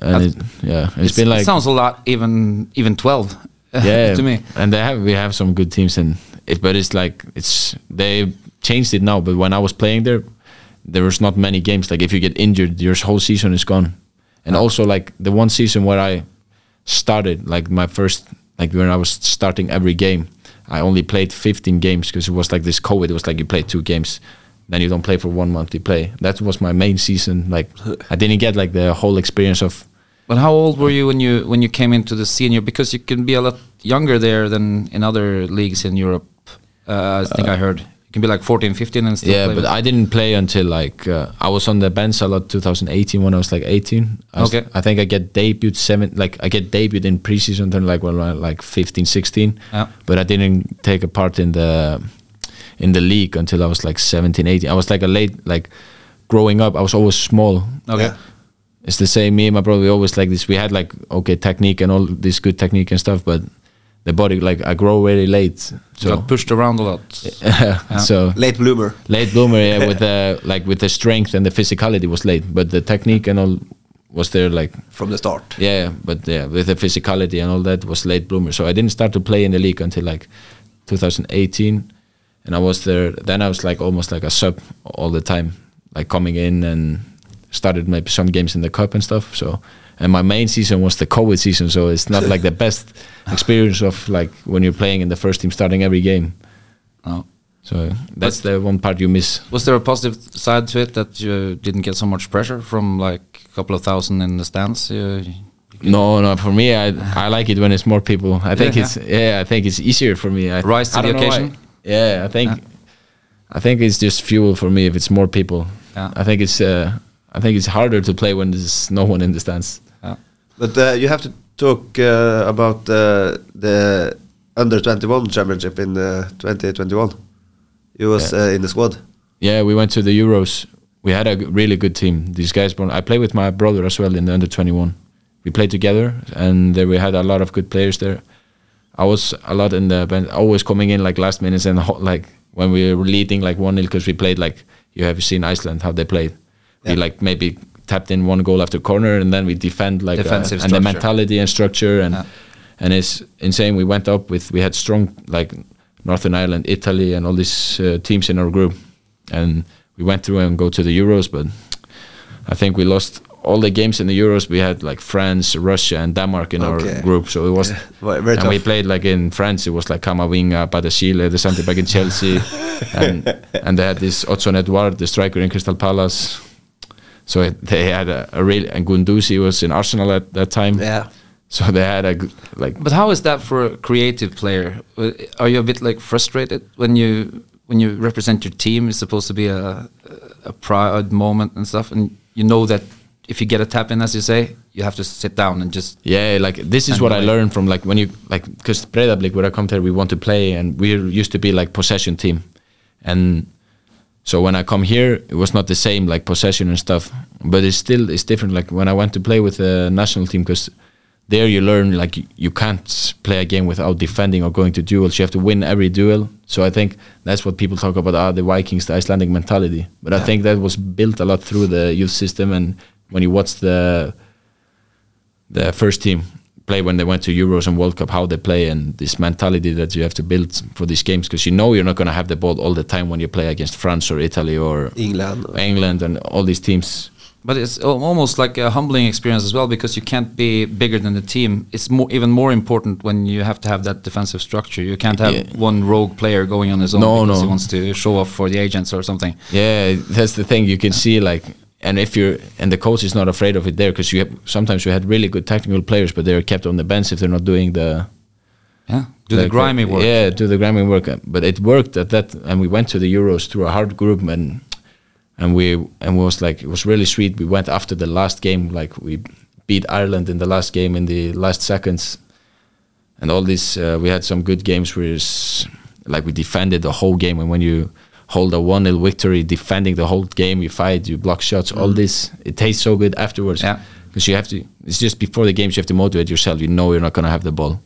S6: and it, yeah, it's
S4: It's-
S6: been
S4: it
S6: like
S4: sounds a lot, even even 12
S6: yeah,
S4: to me.
S6: and they have we have some good teams in it, but it's like it's they changed it now. But when I was playing there, there was not many games. Like if you get injured, your whole season is gone. And also like the one season where I started, like my first, like when I was starting every game, I only played 15 games because it was like this COVID. It was like you play two games, then you don't play for one month. You play. That was my main season. Like I didn't get like the whole experience of
S4: But how old were you when you when you came into the senior? Because you can be a lot younger there than in other leagues in Europe. Uh, I think I heard you can be like 14, 15 and still
S6: yeah,
S4: play
S6: but I didn't play until like uh, I was on the bench a lot 2018 when I was like 18. I was-
S4: Okay.
S6: I think I get debuted seven like I get debuted in preseason then like when I like 15, 16.
S4: Yeah.
S6: But I didn't take a part in the in the league until I was like 17, 18. I was like a late like growing up. I was always small.
S4: okay.
S2: Yeah.
S6: It's the same. Me and my brother we always like this. We had like okay technique and all this good technique and stuff, but the body like I grow very late.
S4: So
S6: So
S4: got pushed around a lot.
S6: so
S2: Late bloomer.
S6: late bloomer yeah, with the like with the strength and the physicality was late but the technique and all was there like
S2: from the start.
S6: yeah but yeah with the physicality and all that was late bloomer so i didn't start to play in the league until like 2018 and i was there then i was like almost like a sub all the time like coming in and started maybe some games in the cup and stuff so and my main season was the covid season so it's not like the best experience of like when you're playing in the first team starting every game
S4: No.
S6: so that's the one part you miss
S4: Was there a positive side to it that you didn't get so much pressure from like a couple of thousand in the stands? You,
S6: No, no. For me, I I like it when it's more people. I think
S4: Yeah,
S6: it's yeah. I think it's easier for me. I,
S4: Rise to
S6: I
S4: the occasion?
S6: Yeah, I think I think it's just fuel for me if it's more people.
S4: Yeah.
S6: I think it's uh, I think it's harder to play when there's no one in the stands.
S4: yeah.
S2: But uh, you have to talk uh, about uh, the under 21 championship in uh, 2021. You was
S6: Yeah.
S2: uh, in the squad.
S6: Yeah, we went to the Euros. We had a really good team. These guys, I play with my brother as well in the under 21. We played together, and there we had a lot of good players there. I was a lot in the bench, always coming in like last minutes and ho- like when we were leading like one 0 because we played like you have seen Iceland how they played. We like maybe tapped in one goal after corner and then we defend like uh,
S4: Defensive
S6: and the mentality and structure and
S4: Yeah.
S6: and it's insane. We went up with we had strong like Northern Ireland, Italy, and all these uh, teams in our group, and we went through and go to the Euros. But I think we lost all the games in the Euros. We had like France, Russia, and Denmark in
S2: Okay.
S6: our group, so it was.
S2: Very- very
S6: and we played like in France. It was like Kamavinga, Badiashile, the centre back in Chelsea, and and they had this Odsonne Edouard, the striker in Crystal Palace. So it, they had a, a real and Guendouzi was in Arsenal at that time.
S2: Yeah.
S6: So they had a like
S4: But how is that for a creative player? Uh, Are you a bit like frustrated when you when you represent your team? It's supposed to be a a proud moment and stuff, and you know that if you get a tap in, as you say, you have to sit down and just
S6: Yeah, like this is
S4: And
S6: what I learned from like when you like because Breiðablik where I come there we want to play and we used to be like possession team, and so when I come here it was not the same like possession and stuff, but it's still it's different. Like when I went to play with the national team because there you learn like you- can't play a game without defending or going to duels. You have to win every duel. So I think that's what people talk about. Ah, the Vikings, the Icelandic mentality. But I think that was built a lot through the youth system and when you watch the the first team play when they went to Euros and World Cup, how they play, and this mentality that you have to build for these games because you know you're not going to have the ball all the time when you play against France or Italy or
S2: England.
S6: England and all these teams.
S4: But it's oh, almost like a humbling experience as well because you can't be bigger than the team. It's more even more important when you have to have that defensive structure. You can't have
S6: Yeah.
S4: one rogue player going on his own
S6: No,
S4: because he wants to show off for the agents or something.
S6: Yeah, that's the thing. You can see like, and if you're and the coach is not afraid of it there because you have sometimes you had really good technical players, but they're kept on the bench if they're not doing the
S4: Yeah, do the
S6: like,
S4: grimy work.
S6: Yeah, do the grimy work. But it worked at that, and we went to the Euros through a hard group, and and we and we was like it was really sweet. We went after the last game, like we beat Ireland in the last game in the last seconds, and all this. Uh, we had some good games where like we defended the whole game, and when you hold a one 0 victory, defending the whole game, you fight, you block shots, all mm. this. It tastes so good afterwards.
S4: Yeah.
S6: Because you have to. It's just before the games you have to motivate yourself. You know you're not gonna have the ball.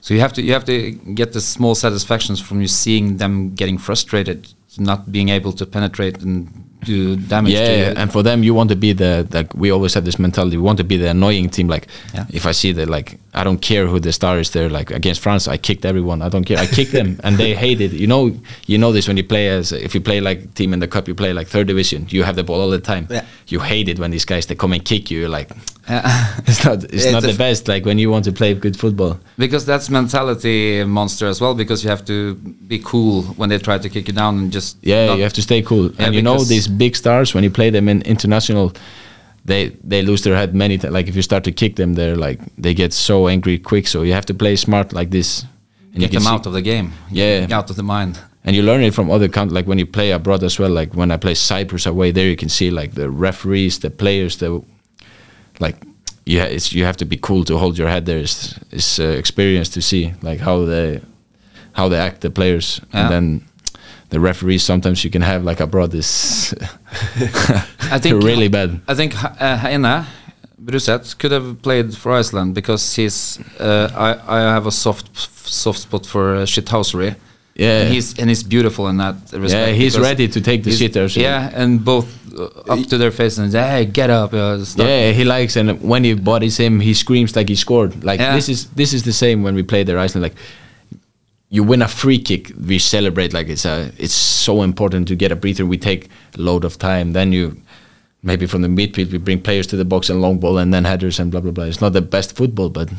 S4: So you have to you have to get the small satisfactions from you seeing them getting frustrated, not being able to penetrate and do damage
S6: yeah,
S4: you.
S6: and for them, you want to be the like we always have this mentality. We want to be the annoying team. Like,
S4: Yeah.
S6: if I see that, like, I don't care who the star is there. Like against France, I kicked everyone. I don't care. I kicked them, and they hate it. You know, you know this when you play as if you play like team in the cup, you play like third division. You have the ball all the time.
S2: Yeah.
S6: You hate it when these guys they come and kick you. You're like,
S4: Yeah.
S6: it's not it's
S2: Yeah,
S6: not the best. Like when you want to play good football.
S4: because that's mentality monster as well. Because you have to be cool when they try to kick you down and just
S6: Yeah, you have to stay cool.
S4: Yeah,
S6: and you know these big stars when you play them in international, they they lose their head many times. Like if you start to kick them, they're like they get so angry quick. So you have to play smart like this. And
S4: get them out of the game.
S6: Yeah.
S4: out of the mind.
S6: and you learn it from other countries. Like when you play abroad as well. Like when I play Cyprus away, there you can see like the referees, the players, the like. Yeah, it's you have to be cool to hold your head. There is is uh, experience to see like how they how they act the players,
S4: Yeah.
S6: and then the referees. Sometimes you can have like abroad is
S4: I think
S6: really bad.
S4: I think uh, Heine Bruseth could have played for Iceland because he's. Uh, I I have a soft soft spot for uh, shithousery.
S6: Yeah.
S4: and he's and he's beautiful in that respect.
S6: Yeah, he's ready to take the
S4: he's-
S6: shitters.
S4: Yeah, and both uh, up to their face and say, "Hey, get up!" Uh.
S6: Yeah, he likes, and when he bodies him, he screams like he scored. Like
S4: Yeah.
S6: this is this is the same when we play there Iceland. Like you win a free kick, we celebrate like it's a it's so important to get a breather. We take a load of time. Then you maybe from the midfield we bring players to the box and long ball and then headers and blah blah blah. It's not the best football, but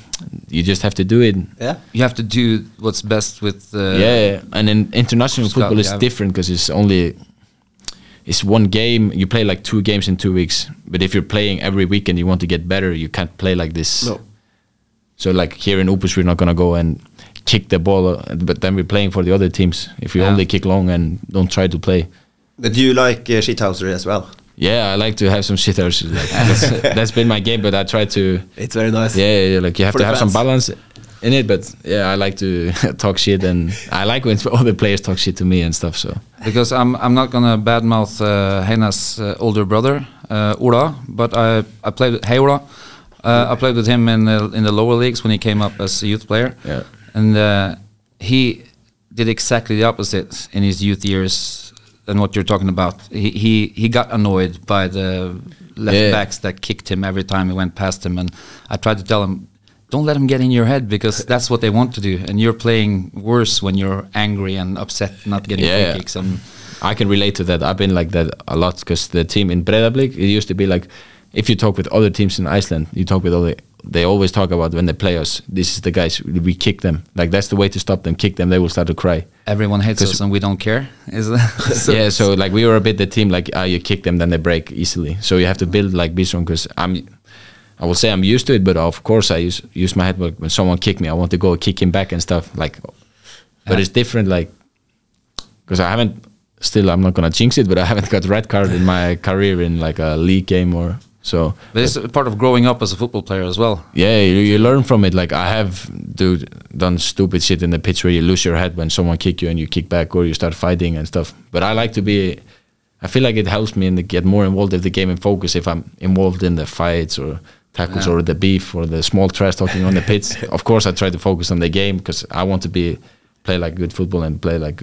S6: you just have to do it.
S2: Yeah.
S4: You have to do what's best with. Uh,
S6: yeah, and in international
S4: Scout,
S6: football is
S4: yeah.
S6: different because it's only it's one game. You play like two games in two weeks. But if you're playing every weekend, you want to get better. You can't play like this.
S2: No.
S6: So like here in Opus, we're not gonna go and kick the ball, uh, but then we're playing for the other teams. If we
S4: Yeah.
S6: only kick long and don't try to play.
S2: But you like uh, shithousery as well.
S6: Yeah, I like to have some shitters. Like, that's, that's been my game, but I try to.
S2: It's very nice.
S6: Yeah, yeah, like you have
S2: For
S6: to
S2: the
S6: have some balance in it. But yeah, I like to talk shit, and I like when other players talk shit to me and stuff. So
S4: because I'm I'm not gonna badmouth uh, Heine's uh, older brother uh, Ola, but I I played with hey Ola. Uh, I played with him in the in the lower leagues when he came up as a youth player.
S6: Yeah.
S4: And uh, he did exactly the opposite in his youth years than what you're talking about. He he he got annoyed by the left
S6: Yeah.
S4: backs that kicked him every time he went past him, and I tried to tell him. Don't let him get in your head because that's what they want to do, and you're playing worse when you're angry and upset, not getting
S6: Yeah.
S4: free kicks. And
S6: I can relate to that. I've been like that a lot because the team in Breiðablik, it used to be like, if you talk with other teams in Iceland, you talk with other, they always talk about when they play us, this is the guys, we kick them. Like that's the way to stop them, kick them, they will start to cry.
S4: everyone hates us, and we don't care. Is that
S6: yeah, so like we were a bit the team, like, ah, you kick them, then they break easily. So you have to build like be strong because I'm, I will say I'm used to it, but of course I use use my head. But when someone kick me, I want to go kick him back and stuff. Like, but
S4: Yeah.
S6: it's different, like, because I haven't still. I'm not gonna jinx it, but I haven't got red card in my career in like a league game or so.
S4: But it's part of growing up as a football player as well.
S6: Yeah, you, you learn from it. Like I have do done stupid shit in the pitch where you lose your head when someone kick you and you kick back or you start fighting and stuff. But I like to be. I feel like it helps me and get more involved in the game and focus if I'm involved in the fights or tackles
S4: Yeah.
S6: or the beef or the small trash talking on the pitch. Of course, I try to focus on the game because I want to be play like good football and play like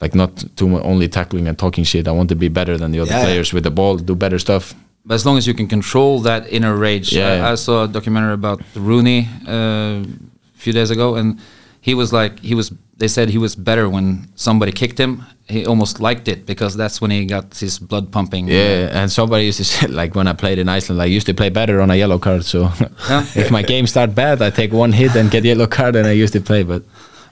S6: like not too much only tackling and talking shit. I want to be better than the other
S2: Yeah.
S6: players with the ball, do better stuff.
S4: But as long as you can control that inner rage,
S6: Yeah.
S4: I, I saw a documentary about Rooney uh, a few days ago, and he was like, he was. They said he was better when somebody kicked him. He almost liked it because that's when he got his blood pumping.
S6: Yeah, and somebody used to say like when I played in Iceland, I used to play better on a yellow card. So
S4: Yeah.
S6: if my game start bad, I take one hit and get yellow card, and I used to play. But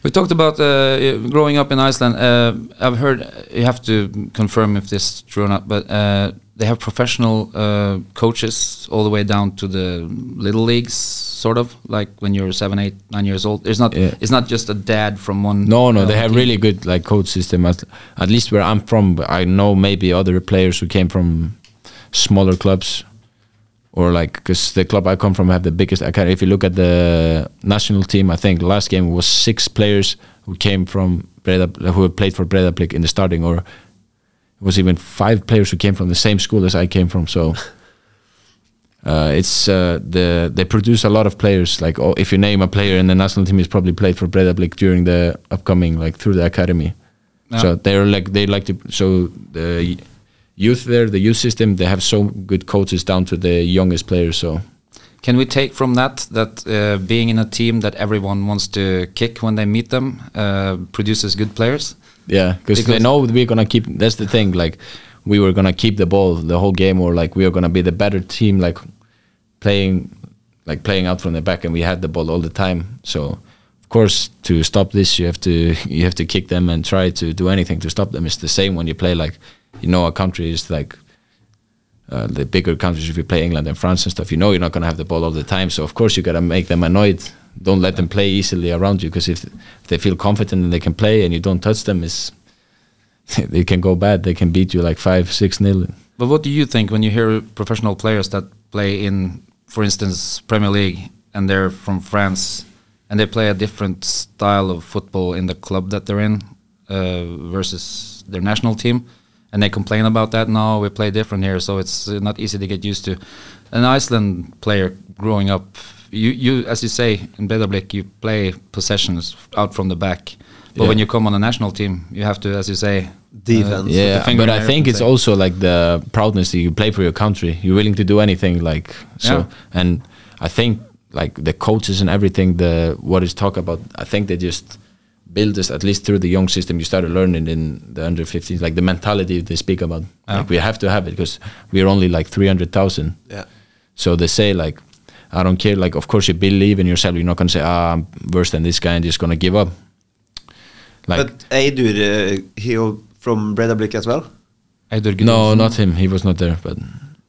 S4: We talked about uh, growing up in Iceland. Uh, I've heard you have to confirm if this is true or not, but uh, they have professional uh, coaches all the way down to the little leagues, sort of like when you're seven, eight, nine years old. There's not.
S6: Yeah.
S4: It's not just a dad from one.
S6: no, no,
S4: uh,
S6: they have
S4: team.
S6: really good like coach system. At, at least where I'm from, I know maybe other players who came from smaller clubs. Or like, because the club I come from have the biggest academy. If you look at the national team, I think last game was six players who came from Breda, who played for Breda Breiðablik in the starting, or it was even five players who came from the same school as I came from. So uh, it's uh, the they produce a lot of players. Like oh, if you name a player in the national team, he's probably played for Breiðablik during the upcoming like through the academy. So they're like they like to. So the youth there, the youth system, they have so good coaches down to the youngest players. So
S4: Can we take from that that uh, being in a team that everyone wants to kick when they meet them uh, produces good players?
S6: Yeah, because they know we're gonna keep. That's the thing. Like we were gonna keep the ball the whole game, or like we were gonna be the better team, like playing, like playing out from the back, and we had the ball all the time. So of course, to stop this, you have to you have to kick them and try to do anything to stop them. It's the same when you play like, you know, a country is like. Uh, the bigger countries, if you play England and France and stuff, you know you're not going to have the ball all the time. So of course you got to make them annoyed. Don't let them play easily around you because if, if they feel confident and they can play and you don't touch them, is they can go bad. They can beat you like five, six nil.
S4: But what do you think when you hear professional players that play in, for instance, Premier League and they're from France and they play a different style of football in the club that they're in uh, versus their national team? And they complain about that. No, we play different here, so it's uh, not easy to get used to. An Iceland player growing up, you, you as you say in Breiðablik, you play possessions out from the back. But
S6: Yeah.
S4: when you come on a national team, you have to, as you say,
S2: Defense.
S4: the
S6: Yeah, but I think it's
S4: say-
S6: also like the proudness that you play for your country. You're willing to do anything, like so.
S4: Yeah.
S6: And I think like the coaches and everything, the what is talk about. I think they just build this at least through the young system. You started learning in the under 15s, like the mentality they speak about. Like we have to have it because we're only like 300,000.
S2: Yeah.
S6: So they say like, I don't care. Like, of course you believe in yourself. You're not gonna say, ah, I'm worse than this guy and just gonna give up. Like,
S2: but Eidur, uh, he al- from Breiðablik as well.
S4: Eidur
S6: no, not him. He was not there. But,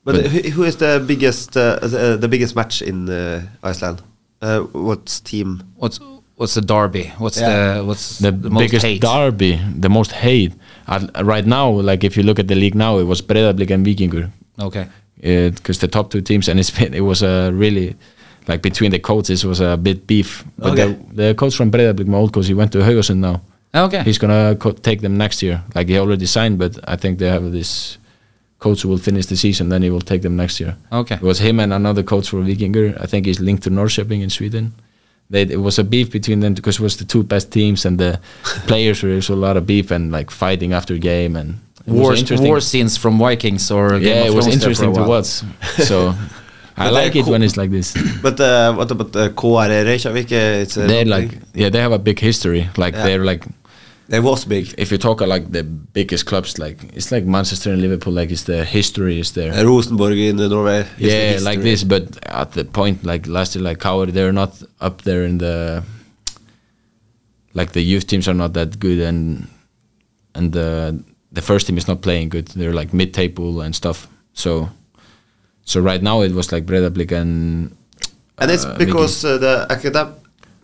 S2: But, who who is the biggest uh, uh, the biggest match in uh, Iceland? Uh, what's team?
S4: What's what's the derby? What's
S2: Yeah.
S4: the what's
S6: the,
S4: the, most
S6: biggest
S4: hate?
S6: derby, the most hate. Uh, right now, like if you look at the league now, it was Breiðablik and Vikingur
S4: okay.
S6: because the top two teams, and it's been, it was a really like between the coaches was a bit beef. But
S2: Okay.
S6: the, the coach from Breiðablik, my old coach, he went to Haugesund now.
S4: Okay.
S6: He's gonna co- take them next year. Like he already signed, but I think they have this coach who will finish the season. Then he will take them next year.
S4: Okay.
S6: It was him and another coach for Vikingur. I think he's linked to Norrköping in Sweden. They, it was a beef between them because it was the two best teams and the players were so a lot of beef and like fighting after game and it
S4: war,
S6: was interesting.
S4: war scenes from Vikings or Game
S6: yeah,
S4: of
S6: it was
S4: Thrones there for a
S6: interesting to watch. So I like it when it's like this.
S2: But uh, what about uh, KR Reykjavik? Uh, it's uh,
S6: They're like yeah, they have a big history. Like
S2: Yeah.
S6: they're like
S2: they was big.
S6: if you talk like the biggest clubs, like it's like Manchester and Liverpool. Like it's the history is there.
S2: Uh, Rosenborg in uh, Norway. is the
S6: yeah, like this. But at the point, like last year, like KR, they're not up there in the like the youth teams are not that good, and and the the first team is not playing good. They're like mid table and stuff. So so right now it was like Breiðablik and
S2: And it's
S6: uh,
S2: because uh, the academ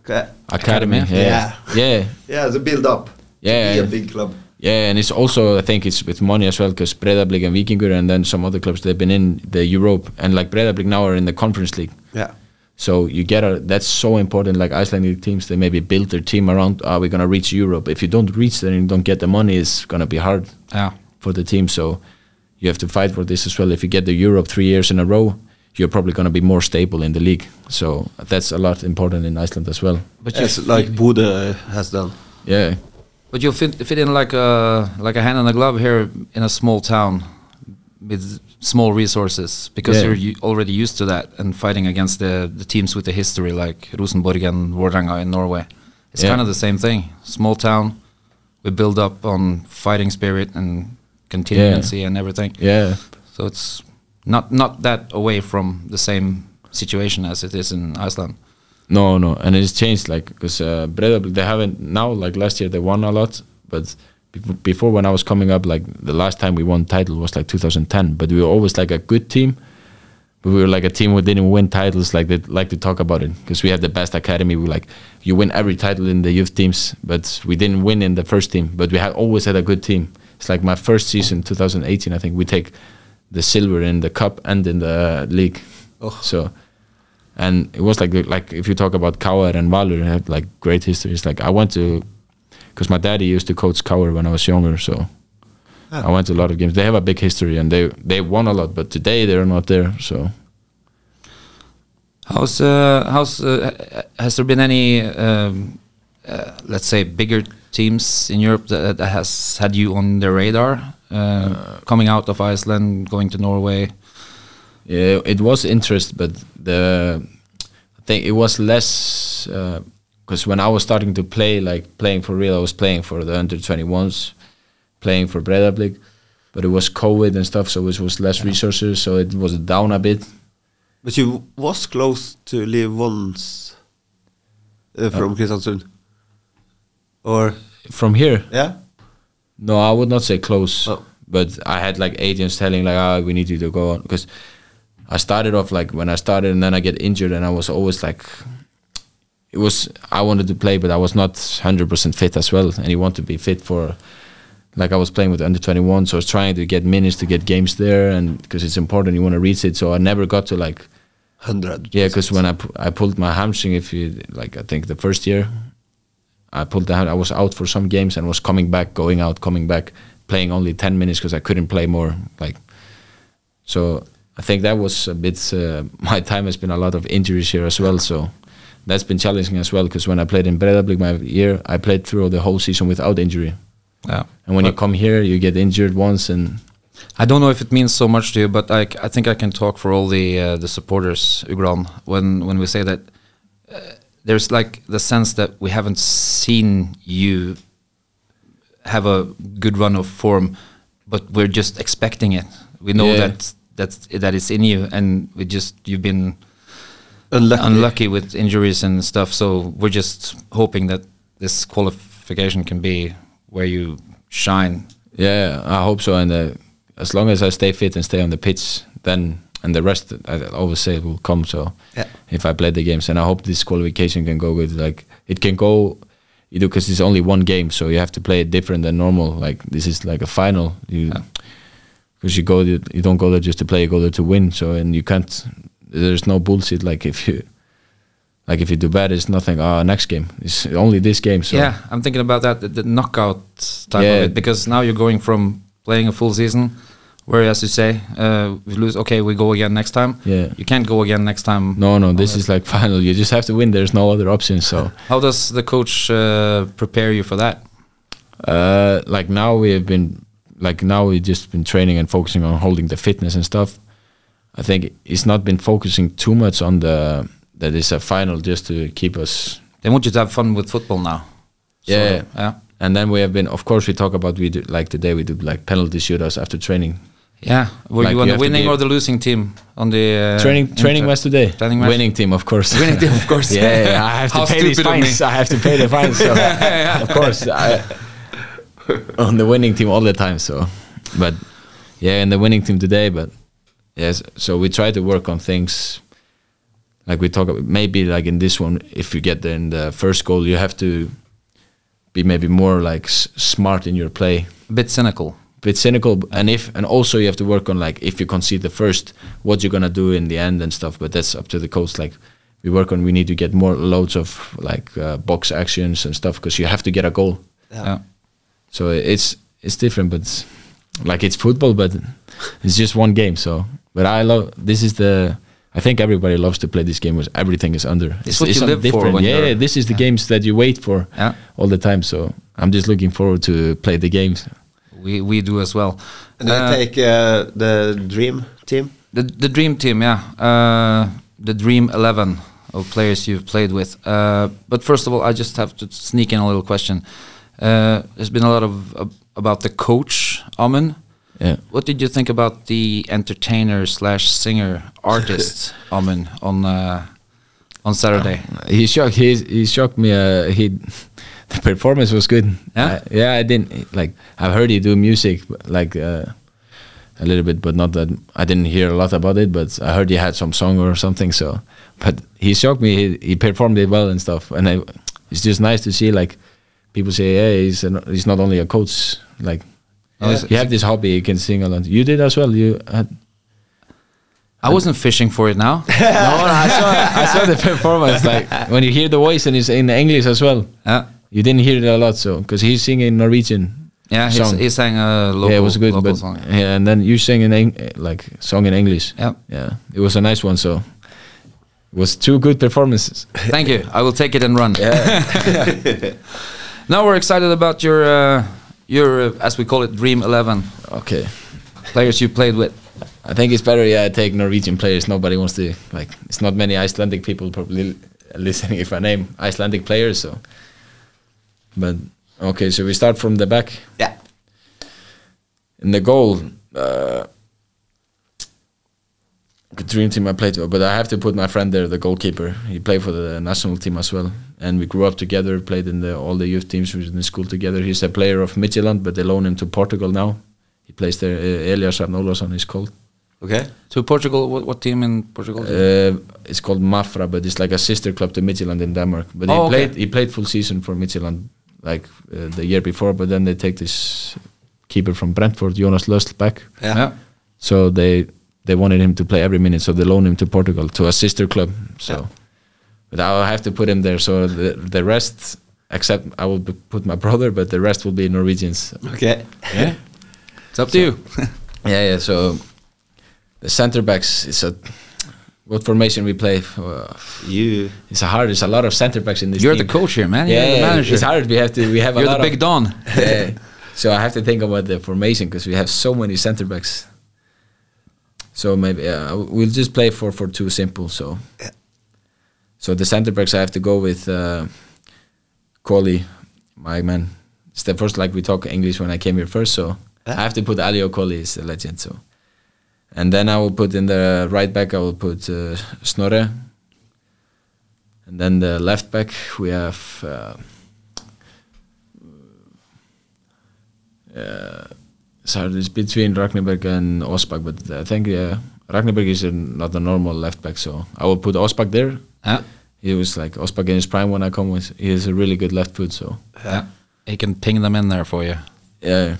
S6: Academy.
S4: Academy,
S6: Yeah, yeah,
S2: yeah, the build up. To
S6: Yeah.
S2: be a big club.
S6: yeah. And it's also I think it's with money as well because Breiðablik and Vikingur and then some other clubs they've been in the Europe and like Breiðablik now are in the Conference League.
S2: Yeah.
S6: So you get a that's so important. Like Icelandic teams, they maybe build their team around. Ah, are we gonna reach Europe? If you don't reach there and you don't get the money, it's gonna be hard
S4: Yeah.
S6: for the team. So you have to fight for this as well. If you get the Europe three years in a row, you're probably gonna be more stable in the league. So that's a lot important in Iceland as well.
S4: But you
S2: It's like Bodø has done.
S6: Yeah,
S4: but you fit, fit in like a like a hand in a glove here in a small town with small resources because
S6: Yeah.
S4: you're already used to that and fighting against the, the teams with the history like Rosenborg and Vålerenga in Norway. It's
S6: Yeah.
S4: kind of the same thing. Small town, we build up on fighting spirit and contingency and everything.
S6: yeah,
S4: So it's not not that away from the same situation as it is in Iceland.
S6: No, no, and it's changed like because uh, they haven't now like last year they won a lot, but bef- before when I was coming up, like the last time we won title was like 2010, but we were always like a good team. But we were like a team who didn't win titles like they like to talk about it because we have the best academy. We like you win every title in the youth teams, but we didn't win in the first team. But we had always had a good team. It's like my first season, 2018. I think we take the silver in the cup and in the league. Oh. So, and it was like like if you talk about KR and Valur, they have like great histories. Like I went to because my daddy used to coach KR when I was younger, so I went to a lot of games. They have a big history and they they won a lot, but today they're not there. So
S4: How's uh, how's uh, has there been any um, uh, let's say, bigger teams in Europe that, that has had you on their radar? Uh, coming out of Iceland, going to Norway.
S6: Yeah, it was interest, but the I think it was less because when I was starting to play, like playing for real, I was playing for the under 21s, playing for Breiðablik, but it was COVID and stuff, so it was less resources, so it was down a bit.
S2: But you was close to leave once uh, from Kristiansund. Or
S6: From here,
S2: yeah,
S6: no, I would not say close,
S2: Oh.
S6: but I had like agents telling like, ah, we need you to go on because I started off like when I started and then I get injured and I was always like, it was I wanted to play, but I was not hundred percent fit as well, and you want to be fit for. Like I was playing with under twenty one, so I was trying to get minutes to get games there, and because it's important, you want to reach it. So I never got to like
S2: hundred.
S6: Yeah, because when I, I pulled my hamstring, if you like, I think the first year, I pulled the I was out for some games and was coming back, going out, coming back, playing only ten minutes because I couldn't play more. Like, so I think that was a bit. Uh, my time has been a lot of injuries here as well, so that's been challenging as well. Because when I played in Breiðablik my year, I played through the whole season without injury,
S4: Yeah.
S6: and when you come here, you get injured once, and
S4: I don't know if it means so much to you, but I, I think I can talk for all the uh, the supporters, Uglan, when when we say that uh, there's like the sense that we haven't seen you have a good run of form, but we're just expecting it. We know
S6: Yeah.
S4: that that's that it's in you, and we just you've been
S2: Unlucky.
S4: unlucky with injuries and stuff. So we're just hoping that this qualification can be where you shine.
S6: Yeah, I hope so. And uh, as long as I stay fit and stay on the pitch, then and the rest, I always say, will come. So
S2: Yeah.
S6: if I play the games, and I hope this qualification can go good. Like it can go, you know, because it's only one game, so you have to play it different than normal. Like this is like a final. You because you go, there- you don't go there just to play. You go there to win. So and you can't. There's no bullshit. Like if you. Like if you do bad, it's nothing. Ah, next game. It's only this game. So
S4: Yeah, I'm thinking about that, the, the knockout type
S6: Yeah.
S4: of it, because now you're going from playing a full season, where as you say, uh, we lose. Okay, we go again next time.
S6: Yeah.
S4: you can't go again next time.
S6: No, no, this is like final. You just have to win. There's no other option. So,
S4: How does the coach uh, prepare you for that?
S6: uh, like now we have been, like now we've just been training and focusing on holding the fitness and stuff. I think it's not been focusing too much on the that it's a final just to keep us.
S4: They want you to have fun with football now.
S6: Yeah.
S4: yeah,
S6: And then we have been, of course, we talk about we do like today we do like penalty shootouts after training.
S4: yeah. Were
S6: Like
S4: you on
S6: you
S4: the winning or the losing team on the uh,
S6: training training match today.
S4: Training?
S6: Winning team, of course.
S4: Winning team, of course.
S6: yeah, yeah, I have to
S4: How
S6: pay these
S4: stupid of me.
S6: fines. I have to pay the fines. So of course, I, on the winning team all the time. So, but yeah, in the winning team today. But yes, so we try to work on things. Like we talk about maybe like in this one, if you get there in the first goal, you have to be maybe more like s- smart in your play
S4: A bit cynical.
S6: bit cynical and if and also you have to work on like if you concede the first what you're gonna do in the end and stuff but that's up to the coach like we work on we need to get more loads of like uh, box actions and stuff because you have to get a goal
S4: Yeah.
S6: So it's it's different but like it's football but it's just one game so but i love this is the I think everybody loves to play this game where everything is under.
S4: It's what you
S6: something
S4: live for when
S6: yeah,
S4: you're-
S6: this is the games that you wait for
S4: Yeah.
S6: all the time. So I'm just looking forward to play the games.
S4: We we do as well.
S2: And
S4: Uh,
S2: I take uh, the dream team.
S4: The the dream team, yeah, uh, the dream eleven of players you've played with. Uh, but first of all, I just have to sneak in a little question. Uh, there's been a lot of uh, about the coach Amund.
S6: Yeah.
S4: What did you think about the entertainer slash singer artist Amund on uh, on Saturday?
S6: he shocked he he shocked me uh, he the performance was good
S4: Yeah?
S6: I, yeah i didn't like i've heard you do music like uh, a little bit but not that i didn't hear a lot about it but i heard you had some song or something so but he shocked me he, he performed it well and stuff and I, it's just nice to see like people say hey he's, an, he's not only a coach like
S4: Oh, he's-
S6: you have this hobby you can sing a lot you did as well you had
S4: I wasn't fishing for it now.
S6: no, I saw I saw the performance like when you hear the voice and it's in English as well.
S4: Yeah,
S6: You didn't hear it a lot, so because he's singing Norwegian.
S4: yeah,
S6: Song.
S4: he sang a local,
S6: yeah, it was good,
S4: local
S6: but
S4: song.
S6: yeah, and then you sang in Eng- like song in English.
S4: Yeah.
S6: yeah, it was a nice one. So was two good performances.
S4: Thank you. I will take it and run. now we're excited about your uh, your uh, as we call it Dream Eleven
S6: Okay.
S4: players you played with.
S6: I think it's better. Yeah, I take Norwegian players. Nobody wants to like. It's not many Icelandic people probably listening if I name Icelandic players. So, but okay. So we start from the back.
S2: Yeah.
S6: In the goal, uh, dream team I played with, but I have to put my friend there, the goalkeeper. He played for the national team as well, and we grew up together. Played in the all the youth teams. We was in the school together. He's a player of Midtjylland, but they loan him to Portugal now. He plays there. Uh, Elias Arnolason is called.
S2: Okay.
S4: To Portugal, what, what team in Portugal?
S6: Uh, it's called Mafra, but it's like a sister club to Midtjylland in Denmark. But he
S4: Oh, okay.
S6: played he played full season for Midtjylland like uh, the year before. But then they take this keeper from Brentford, Jonas Lösl, back.
S2: Yeah.
S4: yeah.
S6: So they they wanted him to play every minute, so they loaned him to Portugal to a sister club. So,
S2: Yeah.
S6: but I'll have to put him there. So the the rest, except I will put my brother, but the rest will be Norwegians.
S2: Okay.
S4: Yeah. It's up to you.
S6: Yeah, yeah. So the center backs is a what formation we play. Uh,
S2: You.
S6: It's a hard. It's a lot of center backs in this.
S4: You're
S6: team.
S4: the coach here, man.
S6: Yeah,
S4: You're the manager.
S6: it's hard. We have to. We have a
S4: You're
S6: lot
S4: the big
S6: of,
S4: Don.
S6: yeah. So I have to think about the formation because we have so many center backs. So maybe yeah, we'll just play four for two simple. So so the center backs I have to go with uh, Coly, my man. It's the first like we talk English when I came here first. So I have to put Aliou Coly is a legend. So and then I will put in the right back. I will put uh, Snorre. And then the left back we have. Uh, uh, so it's between Ragnarberg and Aasbak, but I think uh, Ragnarberg is a, not a normal left back, so I will put Aasbak there.
S4: Yeah.
S6: He was like Aasbak in his prime when I come with. He has a really good left foot, so
S4: yeah. He can ping them in there for you.
S6: yeah.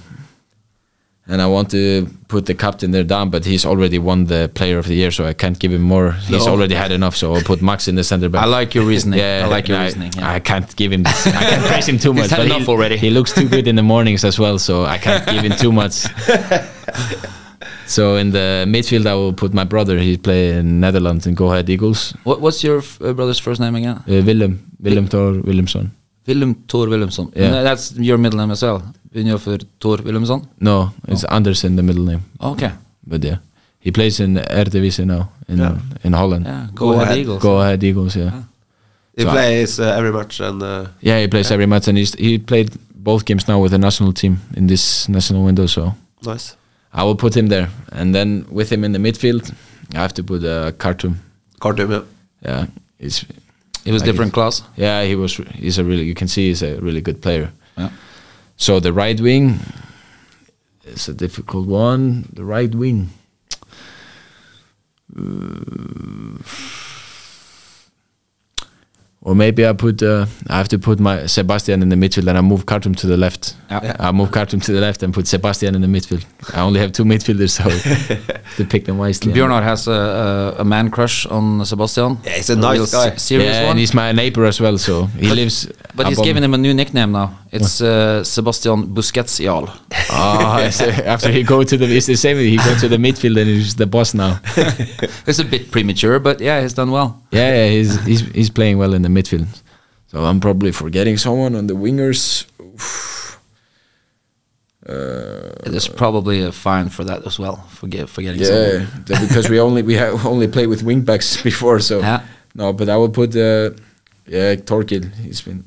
S6: And I want to put the captain there down, but he's already won the player of the year, so I can't give him more. He's
S2: No.
S6: already had enough, so I'll put Max in the center back.
S4: I like your reasoning.
S6: Yeah,
S4: I like your
S6: I,
S4: reasoning. yeah.
S6: I can't give him. This. I can't praise him too
S4: He's
S6: much.
S4: had
S6: but
S4: enough
S6: he,
S4: already.
S6: He looks too good in the mornings as well, so I can't give him too much. so in the midfield, I will put my brother. He play in Netherlands in Go Ahead Eagles.
S4: What, what's your uh, brother's first name again?
S6: Uh, Willem Willum Thor Willumsson.
S4: Willum Thor Willumsson.
S6: Yeah.
S4: And that's your middle name as well. Vinjo for Thor Willumsson.
S6: No, it's Andersen, the middle name.
S4: Okay.
S6: But yeah, he plays in Eredivisie now in
S2: Yeah.
S6: in Holland.
S4: Yeah. Go,
S2: Go
S4: ahead,
S2: ahead.
S4: Eagles.
S6: Go Ahead Eagles. Yeah.
S2: He
S6: So
S2: plays uh, every match and. Uh,
S6: Yeah, he plays every match, and he's, he played both games now with the national team in this national window. So
S2: nice.
S6: I will put him there, and then with him in the midfield, I have to put uh, Khartoum.
S2: Khartoum. Yeah.
S6: Yeah, he's
S4: He was
S6: Like
S4: different class.
S6: yeah he was he's a really you can see he's a really good player.
S4: Yeah.
S6: So the right wing is a difficult one. The right wing. Uh, or maybe I put uh, I have to put my Sebastian in the midfield and I move Khartoum to the left.
S4: Yeah.
S6: I move Khartoum to the left and put Sebastian in the midfield. I only have two midfielders, so to pick them wisely.
S4: Bjørnar has a, a, a man crush on Sebastian.
S2: Yeah, he's a nice guy.
S4: se- serious
S6: yeah,
S4: one.
S6: and he's my neighbor as well, so he
S4: But-
S6: lives.
S4: but he's
S6: giving
S4: him a new nickname now. It's uh, Sebastian Busquetsial.
S6: It's, uh, after he go to the, it's the same. He go to the midfield and he's the boss now.
S4: It's a bit premature, but yeah, he's done well.
S6: Yeah, yeah, he's he's he's playing well in the midfield. So I'm probably forgetting someone on the wingers. Uh,
S4: There's probably a fine for that as well. Forget forgetting
S6: yeah, because we only we have only played with wingbacks before. So
S4: Yeah.
S6: no, but I will put uh, yeah Torgil. He's been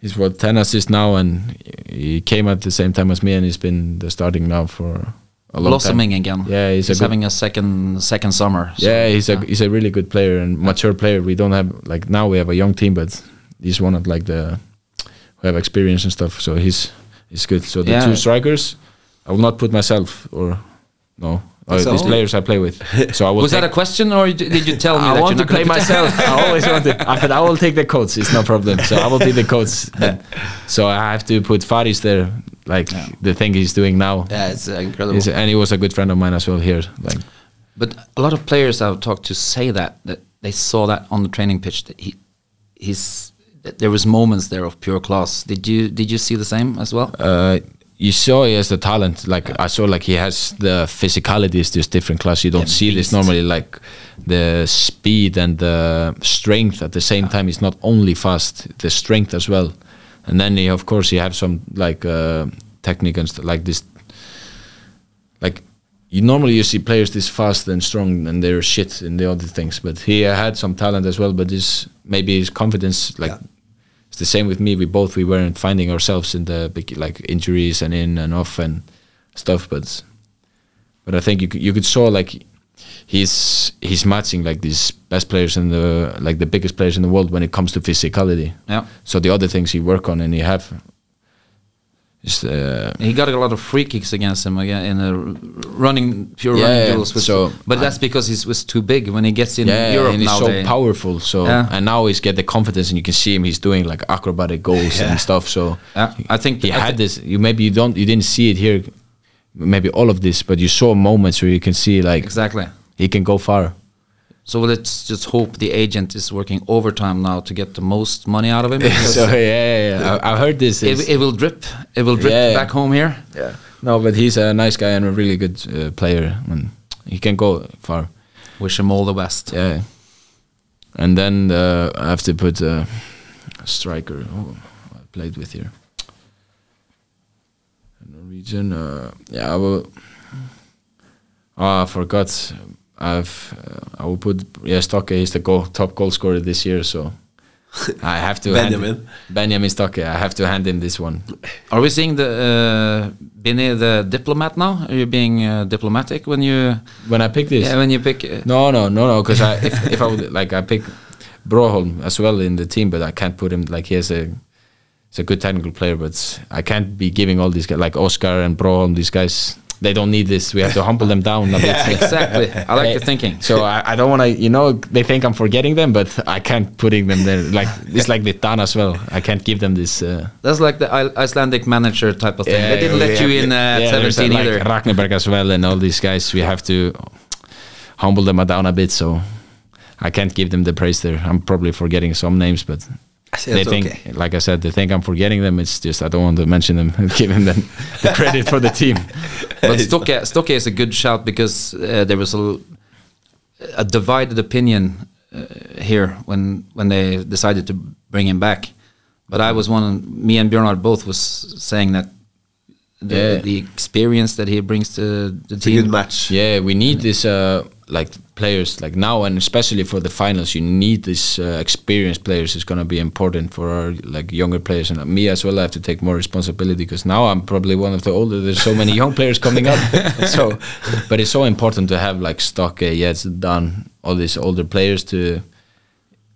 S6: he's what ten assists now, and he came at the same time as me, and he's been the starting now for a long
S4: Blossoming
S6: time.
S4: again.
S6: Yeah, he's,
S4: He's,
S6: a
S4: having a second second summer. so,
S6: yeah, he's a he's a really good player and mature player. We don't have like now we have a young team, but he's one of like the who have experience and stuff. So he's he's good. So the
S4: Yeah.
S6: two strikers, I will not put myself or no. Uh,
S2: So-
S6: these players I play with. So I will.
S4: Was that a question, or did did you tell me
S6: I
S4: that
S6: want
S4: you're
S6: to play myself. I always want to. I, but I will take the coach. It's no problem. So I will be the coach. But- so I have to put Faris there, like the thing he's doing now.
S2: Yeah, it's uh, incredible.
S6: Is- and he was a good friend of mine as well here. Like
S4: But a lot of players I've talked to say that that they saw that on the training pitch that he he's that there was moments there of pure class. Did you did you see the same as well?
S6: Uh, you saw he has the talent. Like I saw, like he has the physicality is just different class. You don't
S4: Yeah,
S6: see this normally. Like the speed and the strength at the same time. He's not only fast, the strength as well. And then he, of course, he have some like uh, technique and like this. Like you normally you see players this fast and strong and they're shit in the other things, but he had some talent as well. But this maybe his confidence like. It's the same with me. We both we weren't finding ourselves in the big like injuries and in and off and stuff. But but I think you could, you could saw like he's he's matching like these best players in the like the biggest players in the world when it comes to physicality.
S4: Yeah.
S6: So the other things he work on and he have is uh,
S4: He got a lot of free kicks against him again in a running pure
S6: Yeah,
S4: running duels. With,
S6: so
S4: but that's because he was too big when he gets in
S6: yeah,
S4: Europe
S6: and he's
S4: now.
S6: so powerful. So
S4: Yeah.
S6: and now he's get the confidence and you can see him. He's doing like acrobatic goals and stuff. So
S4: I think
S6: he
S4: I
S6: had
S4: thi-
S6: this. You maybe you don't you didn't see it here, maybe all of this, but you saw moments where you can see like
S4: exactly.
S6: he can go far.
S4: So let's just hope the agent is working overtime now to get the most money out of him.
S6: so yeah, yeah, yeah. I, I've heard this.
S4: it, it will drip. It will drip
S6: Yeah, yeah.
S4: back home here.
S6: yeah. No, but he's a nice guy and a really good uh, player, and he can go far.
S4: Wish him all the best.
S6: Yeah. And then uh, I have to put uh, a striker. Oh, I played with here. Norwegian. Uh, yeah, I will. Oh, I forgot. I've. Uh, I will put. Yeah, Stokke is the goal, top goal scorer this year, so I have to. hand-
S2: Benjamin.
S6: Benjamin Stokke. I have to hand him this one.
S4: Are we seeing the uh, the diplomat now? Are you being uh, diplomatic when you
S6: When I pick this.
S4: yeah when you pick? Uh,
S6: No, no, no, no. Because I, if, if I would like, I pick Broholm as well in the team, but I can't put him like he has a, he's a good technical player, but I can't be giving all these guys like Oscar and Broholm. These guys, they don't need this. We have to humble them down a bit.
S4: exactly. I like your thinking.
S6: So I, I don't want to, you know, they think I'm forgetting them, but I can't putting them there. Like it's like with Dan as well. I can't give them this. Uh,
S4: That's like the I- Icelandic manager type of thing.
S6: Yeah,
S4: they didn't
S6: we
S4: let you in uh,
S6: yeah,
S4: at
S6: there's,
S4: 17
S6: like
S4: either.
S6: Ragneberg as well, and all these guys. We have to humble them down a bit. So I can't give them the praise there. I'm probably forgetting some names, but they think,
S2: okay.
S6: like I said, they think I'm forgetting them. It's just I don't want to mention them and giving them the credit for the team.
S4: But Stokke, Stokke is a good shout because uh, there was a divided opinion uh, here when when they decided to bring him back. But I was one. Me and Bjørnar both was saying that the,
S6: Yeah.
S4: the experience that he brings to the
S2: It's a
S4: team.
S2: good match.
S6: Yeah, we need this uh, like players like now and especially for the finals. You need this uh, experienced players. It's gonna be important for our like younger players and me as well. I have to take more responsibility because now I'm probably one of the older. There's so many young players coming up. so, but it's so important to have like Stock, Yates, Dan, all these older players to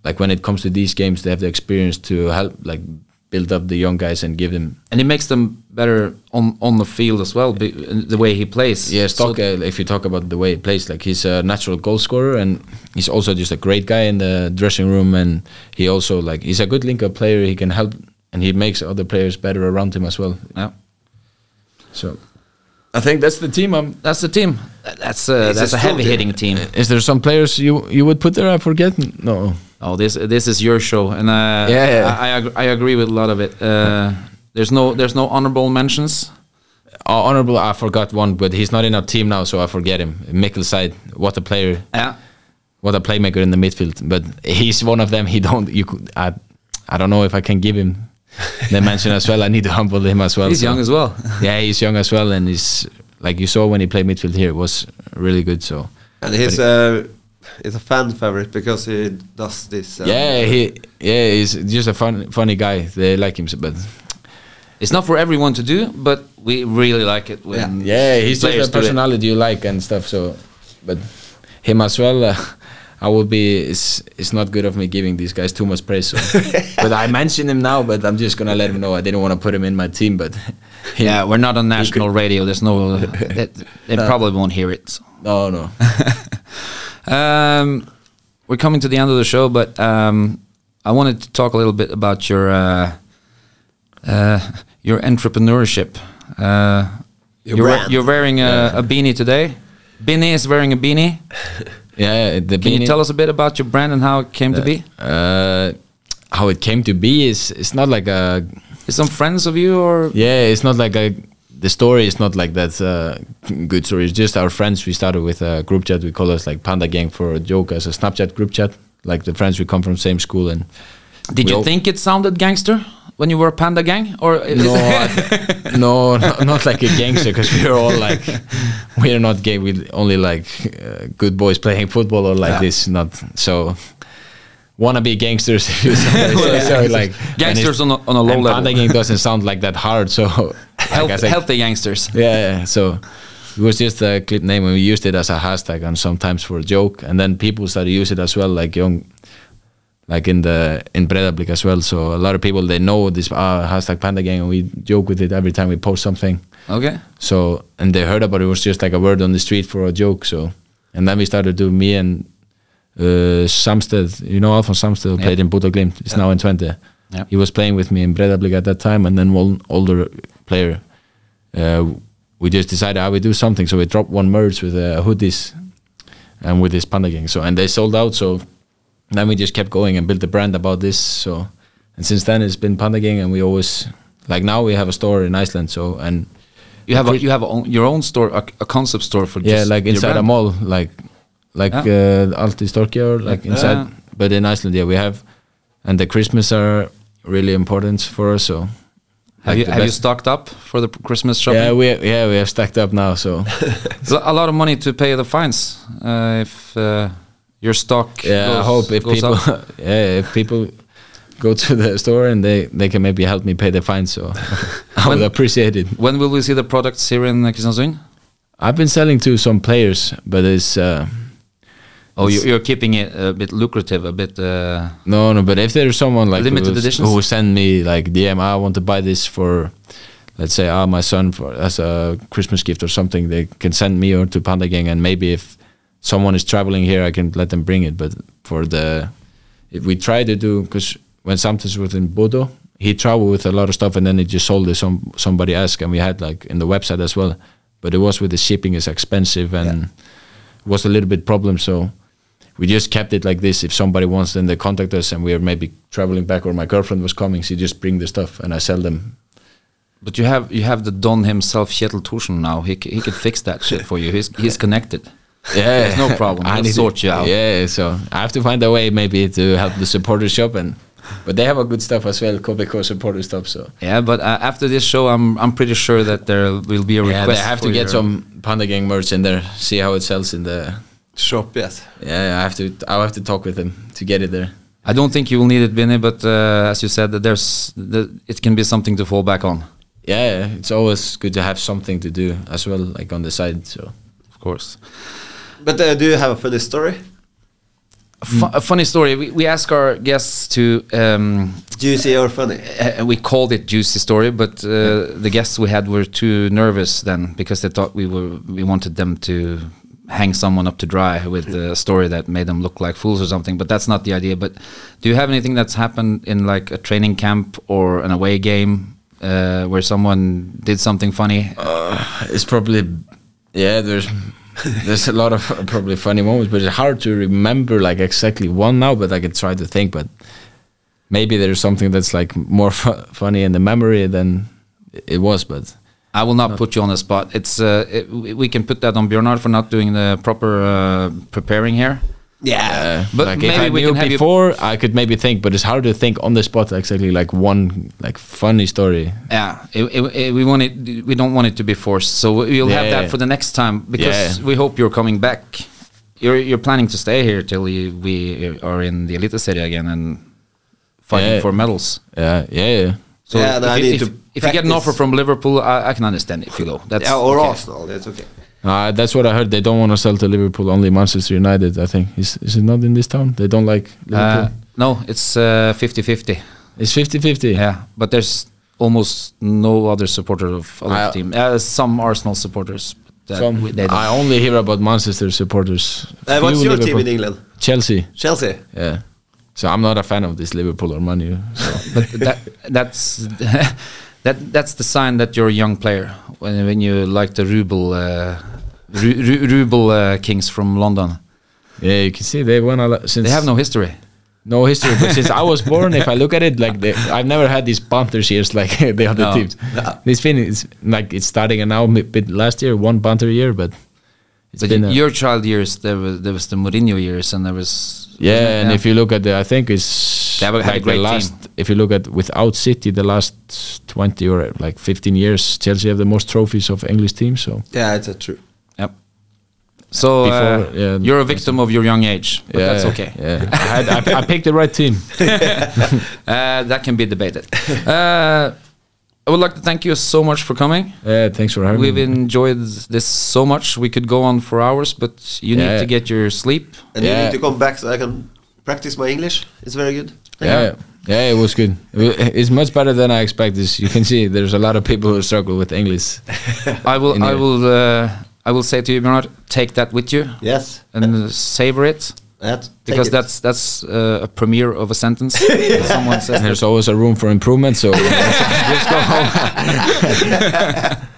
S6: like when it comes to these games, they have the experience to help like build up the young guys and give them
S4: and it makes them better on on the field as well. Be, the way he plays.
S6: Yeah,
S4: So-
S6: Stock. uh, if you talk about the way he plays, like he's a natural goal scorer, and he's also just a great guy in the dressing room, and he also like he's a good link-up player. He can help, and he makes other players better around him as well.
S4: yeah.
S6: So, I think that's the team. Um,
S4: That's the team. That's uh,
S2: It's
S4: that's
S2: a
S4: a heavy hitting team.
S6: is there some players you you would put there? I forget. No.
S4: Oh, this this is your show, and uh,
S6: Yeah, yeah.
S4: I I, ag- I agree with a lot of it. Uh, there's no there's no honorable mentions.
S6: Uh, honorable. I forgot one, but he's not in our team now, so I forget him. Mikkel side. What a player.
S4: Yeah,
S6: What a playmaker in the midfield. But he's one of them. He don't. You could. I. I don't know if I can give him the mention as well. I need to humble him as well.
S4: he's
S6: so-
S4: young as well.
S6: yeah, he's young as well, and he's like you saw when he played midfield here, it was really good. So
S2: And he's uh, he's a fan favorite because he does this. um,
S6: yeah, he yeah he's just a fun funny guy. They like him, but
S4: It's not for everyone to do, but we really like it when
S6: yeah, he's just a personality you like and stuff. So, but him as well. Uh, I will be. It's it's not good of me giving these guys too much praise. So. but I mention him now, but I'm just gonna let him know I didn't want to put him in my team, but. he-
S4: Yeah, we're not on national radio. There's no. They, they probably won't hear it. so.
S6: No, no.
S4: Um, we're coming to the end of the show, but um, I wanted to talk a little bit about your uh, uh, your entrepreneurship. Uh,
S2: Your
S4: you're,
S2: brand.
S4: you're wearing a, a beanie today. Binni is wearing a beanie.
S6: Yeah, the
S4: Can you
S6: beanie-
S4: tell us a bit about your brand and how it came to be?
S6: Uh, how it came to be is it's not like a
S4: Is some friends of you or
S6: Yeah, it's not like a the story is not like that uh, good story. It's just our friends. We started with a group chat. We call us like Panda Gang for a joke as a Snapchat group chat. Like the friends we come from same school and.
S4: Did you think it sounded gangster when you were a Panda Gang? Or
S6: No, I no, no, not like a gangster because we're all like, we're not gay. We only like uh, good boys playing football or like
S4: Yeah.
S6: this. Not so. Wanna be gangsters? if you say so, so, like
S4: Gangsters on a, on a low
S6: and
S4: level.
S6: Panda gang doesn't sound like that hard. So like
S4: Health,
S6: I
S4: healthy gangsters.
S6: yeah, yeah. So it was just a clip name, and we used it as a hashtag and sometimes for a joke. And then people started to use it as well, like young, like in the in Breiðablik as well. So a lot of people they know this uh, hashtag Panda Gang, and we joke with it every time we post something.
S4: Okay.
S6: So and they heard about it, it was just like a word on the street for a joke. So and then we started to me and uh, Sampsted, you know, Alfons Sampsted played in Bodø Glimt. He's now in Twente.
S4: Yeah.
S6: He was playing with me in Breiðablik at that time, and then one older player. Uh, we just decided I would do something, so we dropped one merch with uh, hoodies and with this Panda Gang. So and they sold out. So then we just kept going and built a brand about this. So and since then it's been Panda Gang, and we always like now we have a store in Iceland. So and
S4: You have a, you have a your own store, a, a concept store for
S6: yeah,
S4: just
S6: like inside a mall, like like
S4: Yeah.
S6: uh, like inside.
S4: Yeah.
S6: But in Iceland, yeah, we have, and the Christmas are really important for us. So
S4: Have
S6: like
S4: you have you stocked up for the Christmas shopping?
S6: Yeah, we yeah we have stacked up now. So
S4: a lot of money to pay the fines uh, if uh, your stock.
S6: yeah,
S4: goes,
S6: I hope if people yeah if people go to the store and they they can maybe help me pay the fine. So I would
S4: When-
S6: appreciate it.
S4: When will we see the products here in Kristiansund?
S6: I've been selling to some players, but it's. Uh,
S4: Oh,
S6: It's-
S4: you're keeping it a bit lucrative, a bit. Uh,
S6: No, no, but if there's someone like
S4: Limited editions?
S6: who send me like DM, I want to buy this for, let's say, ah, my son for as a Christmas gift or something, they can send me or to Panda Gang, and maybe if someone is traveling here, I can let them bring it. But for the, if we try to do, because when Samtis was in Bodø, he traveled with a lot of stuff, and then he just sold it. Some somebody asked, and we had like in the website as well, but it was with the shipping is expensive and it was a little bit problem. So we just kept it like this. If somebody wants, then they contact us, and we are maybe traveling back, or my girlfriend was coming. She just bring the stuff, and I sell them.
S4: but you have you have the Don himself, Kjetil Thorsen. Now he c- he could fix that shit for you. He's he's connected.
S6: Yeah,
S4: There's no problem.
S6: I need to-
S4: sort you out.
S6: Yeah, so I have to find a way maybe to help the supporter shop, and but they have a good stuff as well. KBK supporter stuff. So
S4: Yeah, but uh, after this show, I'm I'm pretty sure that there will be a request.
S6: yeah, they have to get
S4: your-
S6: some Panda Gang merch in there. See how it sells in the.
S2: Shop, yes.
S6: Yeah, I have to. I'll have to talk with him to get it there.
S4: I don't think you will need it, Binni, but uh, as you said, that there's the, it can be something to fall back on.
S6: Yeah, it's always good to have something to do as well, like on the side. So
S4: Of course.
S2: But uh, do you have a funny story?
S4: A, fu- a funny story. We, we ask our guests to. Um,
S2: Juicy or funny?
S4: uh, we called it juicy story, but uh, the guests we had were too nervous then because they thought we were we wanted them to hang someone up to dry with a story that made them look like fools or something. But that's not the idea. But do you have anything that's happened in like a training camp or an away game uh, where someone did something funny?
S6: it's probably yeah there's there's a lot of probably funny moments but it's hard to remember like exactly one now but i can try to think but maybe there's something that's like more fu- funny in the memory than it was but
S4: I will not put you on the spot. It's uh, it, we we can put that on Bjørnar for not doing the proper uh, preparing here.
S2: Yeah.
S4: But
S6: like
S4: maybe
S6: if I
S4: we
S6: knew
S4: can have
S6: before i could maybe think but it's hard to think on the spot exactly like one like funny story
S4: Yeah, it, it, it- we want it. We don't want it to be forced. So we'll have
S6: Yeah.
S4: that for the next time because
S6: Yeah.
S4: we hope you're coming back. You're you're planning to stay here till you, we are in the Elite Serie again and fighting
S6: Yeah.
S4: for medals.
S6: yeah yeah yeah
S4: So
S2: Yeah,
S4: if,
S2: no, I
S4: you-
S2: need
S4: if,
S2: to
S4: if you get an offer from Liverpool, I, I can understand if you go. That's
S2: yeah, or
S4: okay.
S2: Arsenal, that's okay.
S6: uh, that's what i heard they don't want to sell to liverpool only manchester united i think is, is it not in this town they don't like liverpool
S4: Uh, no, it's uh, 50-50.
S6: it's 50-50
S4: Yeah, but there's almost no other supporter of other
S6: I-
S4: team. Uh, some Arsenal supporters. but that
S6: Some,
S4: they don't.
S6: I only hear about Manchester supporters.
S2: Uh, what's
S6: Few
S2: your team
S6: Liverpool-
S2: in England?
S6: Chelsea.
S2: Chelsea.
S6: Yeah. So I'm not a fan of this Liverpool or Manu. So.
S4: but that that's that that's the sign that you're a young player when when you like the ruble uh, Ru- Ru- ruble uh, kings from London.
S6: yeah, you can see they won a lot since.
S4: They have no history.
S6: no history. But since I was born, if I look at it, like I've never had these Panthers years like the other
S4: No.
S6: teams. It's been it's like it's starting now bit last year one Panther year, but it's
S4: But
S6: been
S4: your child years, there was there was the Mourinho years, and there was
S6: yeah. And if you look at the, I think it's
S4: They have a- had a
S6: like
S4: great
S6: the
S4: team.
S6: last. If you look at without City, the last twenty or like fifteen years, Chelsea have the most trophies of English teams. So
S2: Yeah, it's uh, true.
S4: Yep. So uh,
S6: Before, yeah,
S4: you're a victim of your young age, but that's okay.
S6: Yeah, I, had, I, I picked the right team.
S4: Uh, that can be debated. uh, I would like to thank you so much for coming.
S6: Yeah, thanks for having
S4: We've
S6: me.
S4: enjoyed this so much. We could go on for hours, but you need to get your sleep.
S2: And you
S6: Yeah.
S2: need to come back so I can practice my English. It's very good.
S6: Yeah, yeah, it was good. It's much better than I expected. You can see there's a lot of people who struggle with English.
S4: I will. I will. Uh, I will say to you, Bernard, take that with you
S2: Yes.
S4: and uh, savor it
S2: That,
S4: because
S2: it.
S4: that's that's uh, a premiere of a sentence. Someone says
S6: And there's always a room for improvement. So just go home.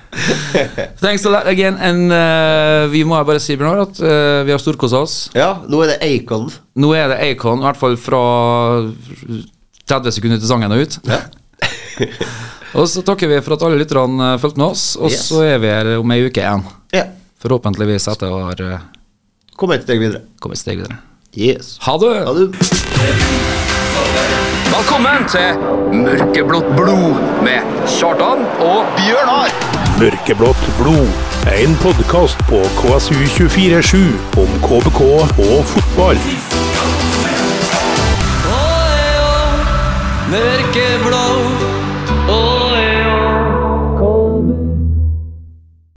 S4: Thanks a lot again. And uh, vi må bare si, Bernard, at uh, vi har storkosa oss.
S2: Ja, nå er det Acon.
S4: Nå er det Acon, i hvert fall fra 30 sekunder til sangen er ut. og så takker vi for at alle lytterne uh, fulgte med oss, og
S2: Yes.
S4: så er vi her om ei uke igjen.
S2: Ja.
S4: Forhåpentligvis etter å ha uh,
S2: et steg videre.
S4: kommet et steg videre.
S2: Yes.
S4: Ha det!
S2: Ha det.
S1: Velkommen til Mørkeblått blod med Kjartan og Bjørnar.
S3: Mørkeblått blod. En podkast på KSU247 om KBK og fotball.
S4: Mørke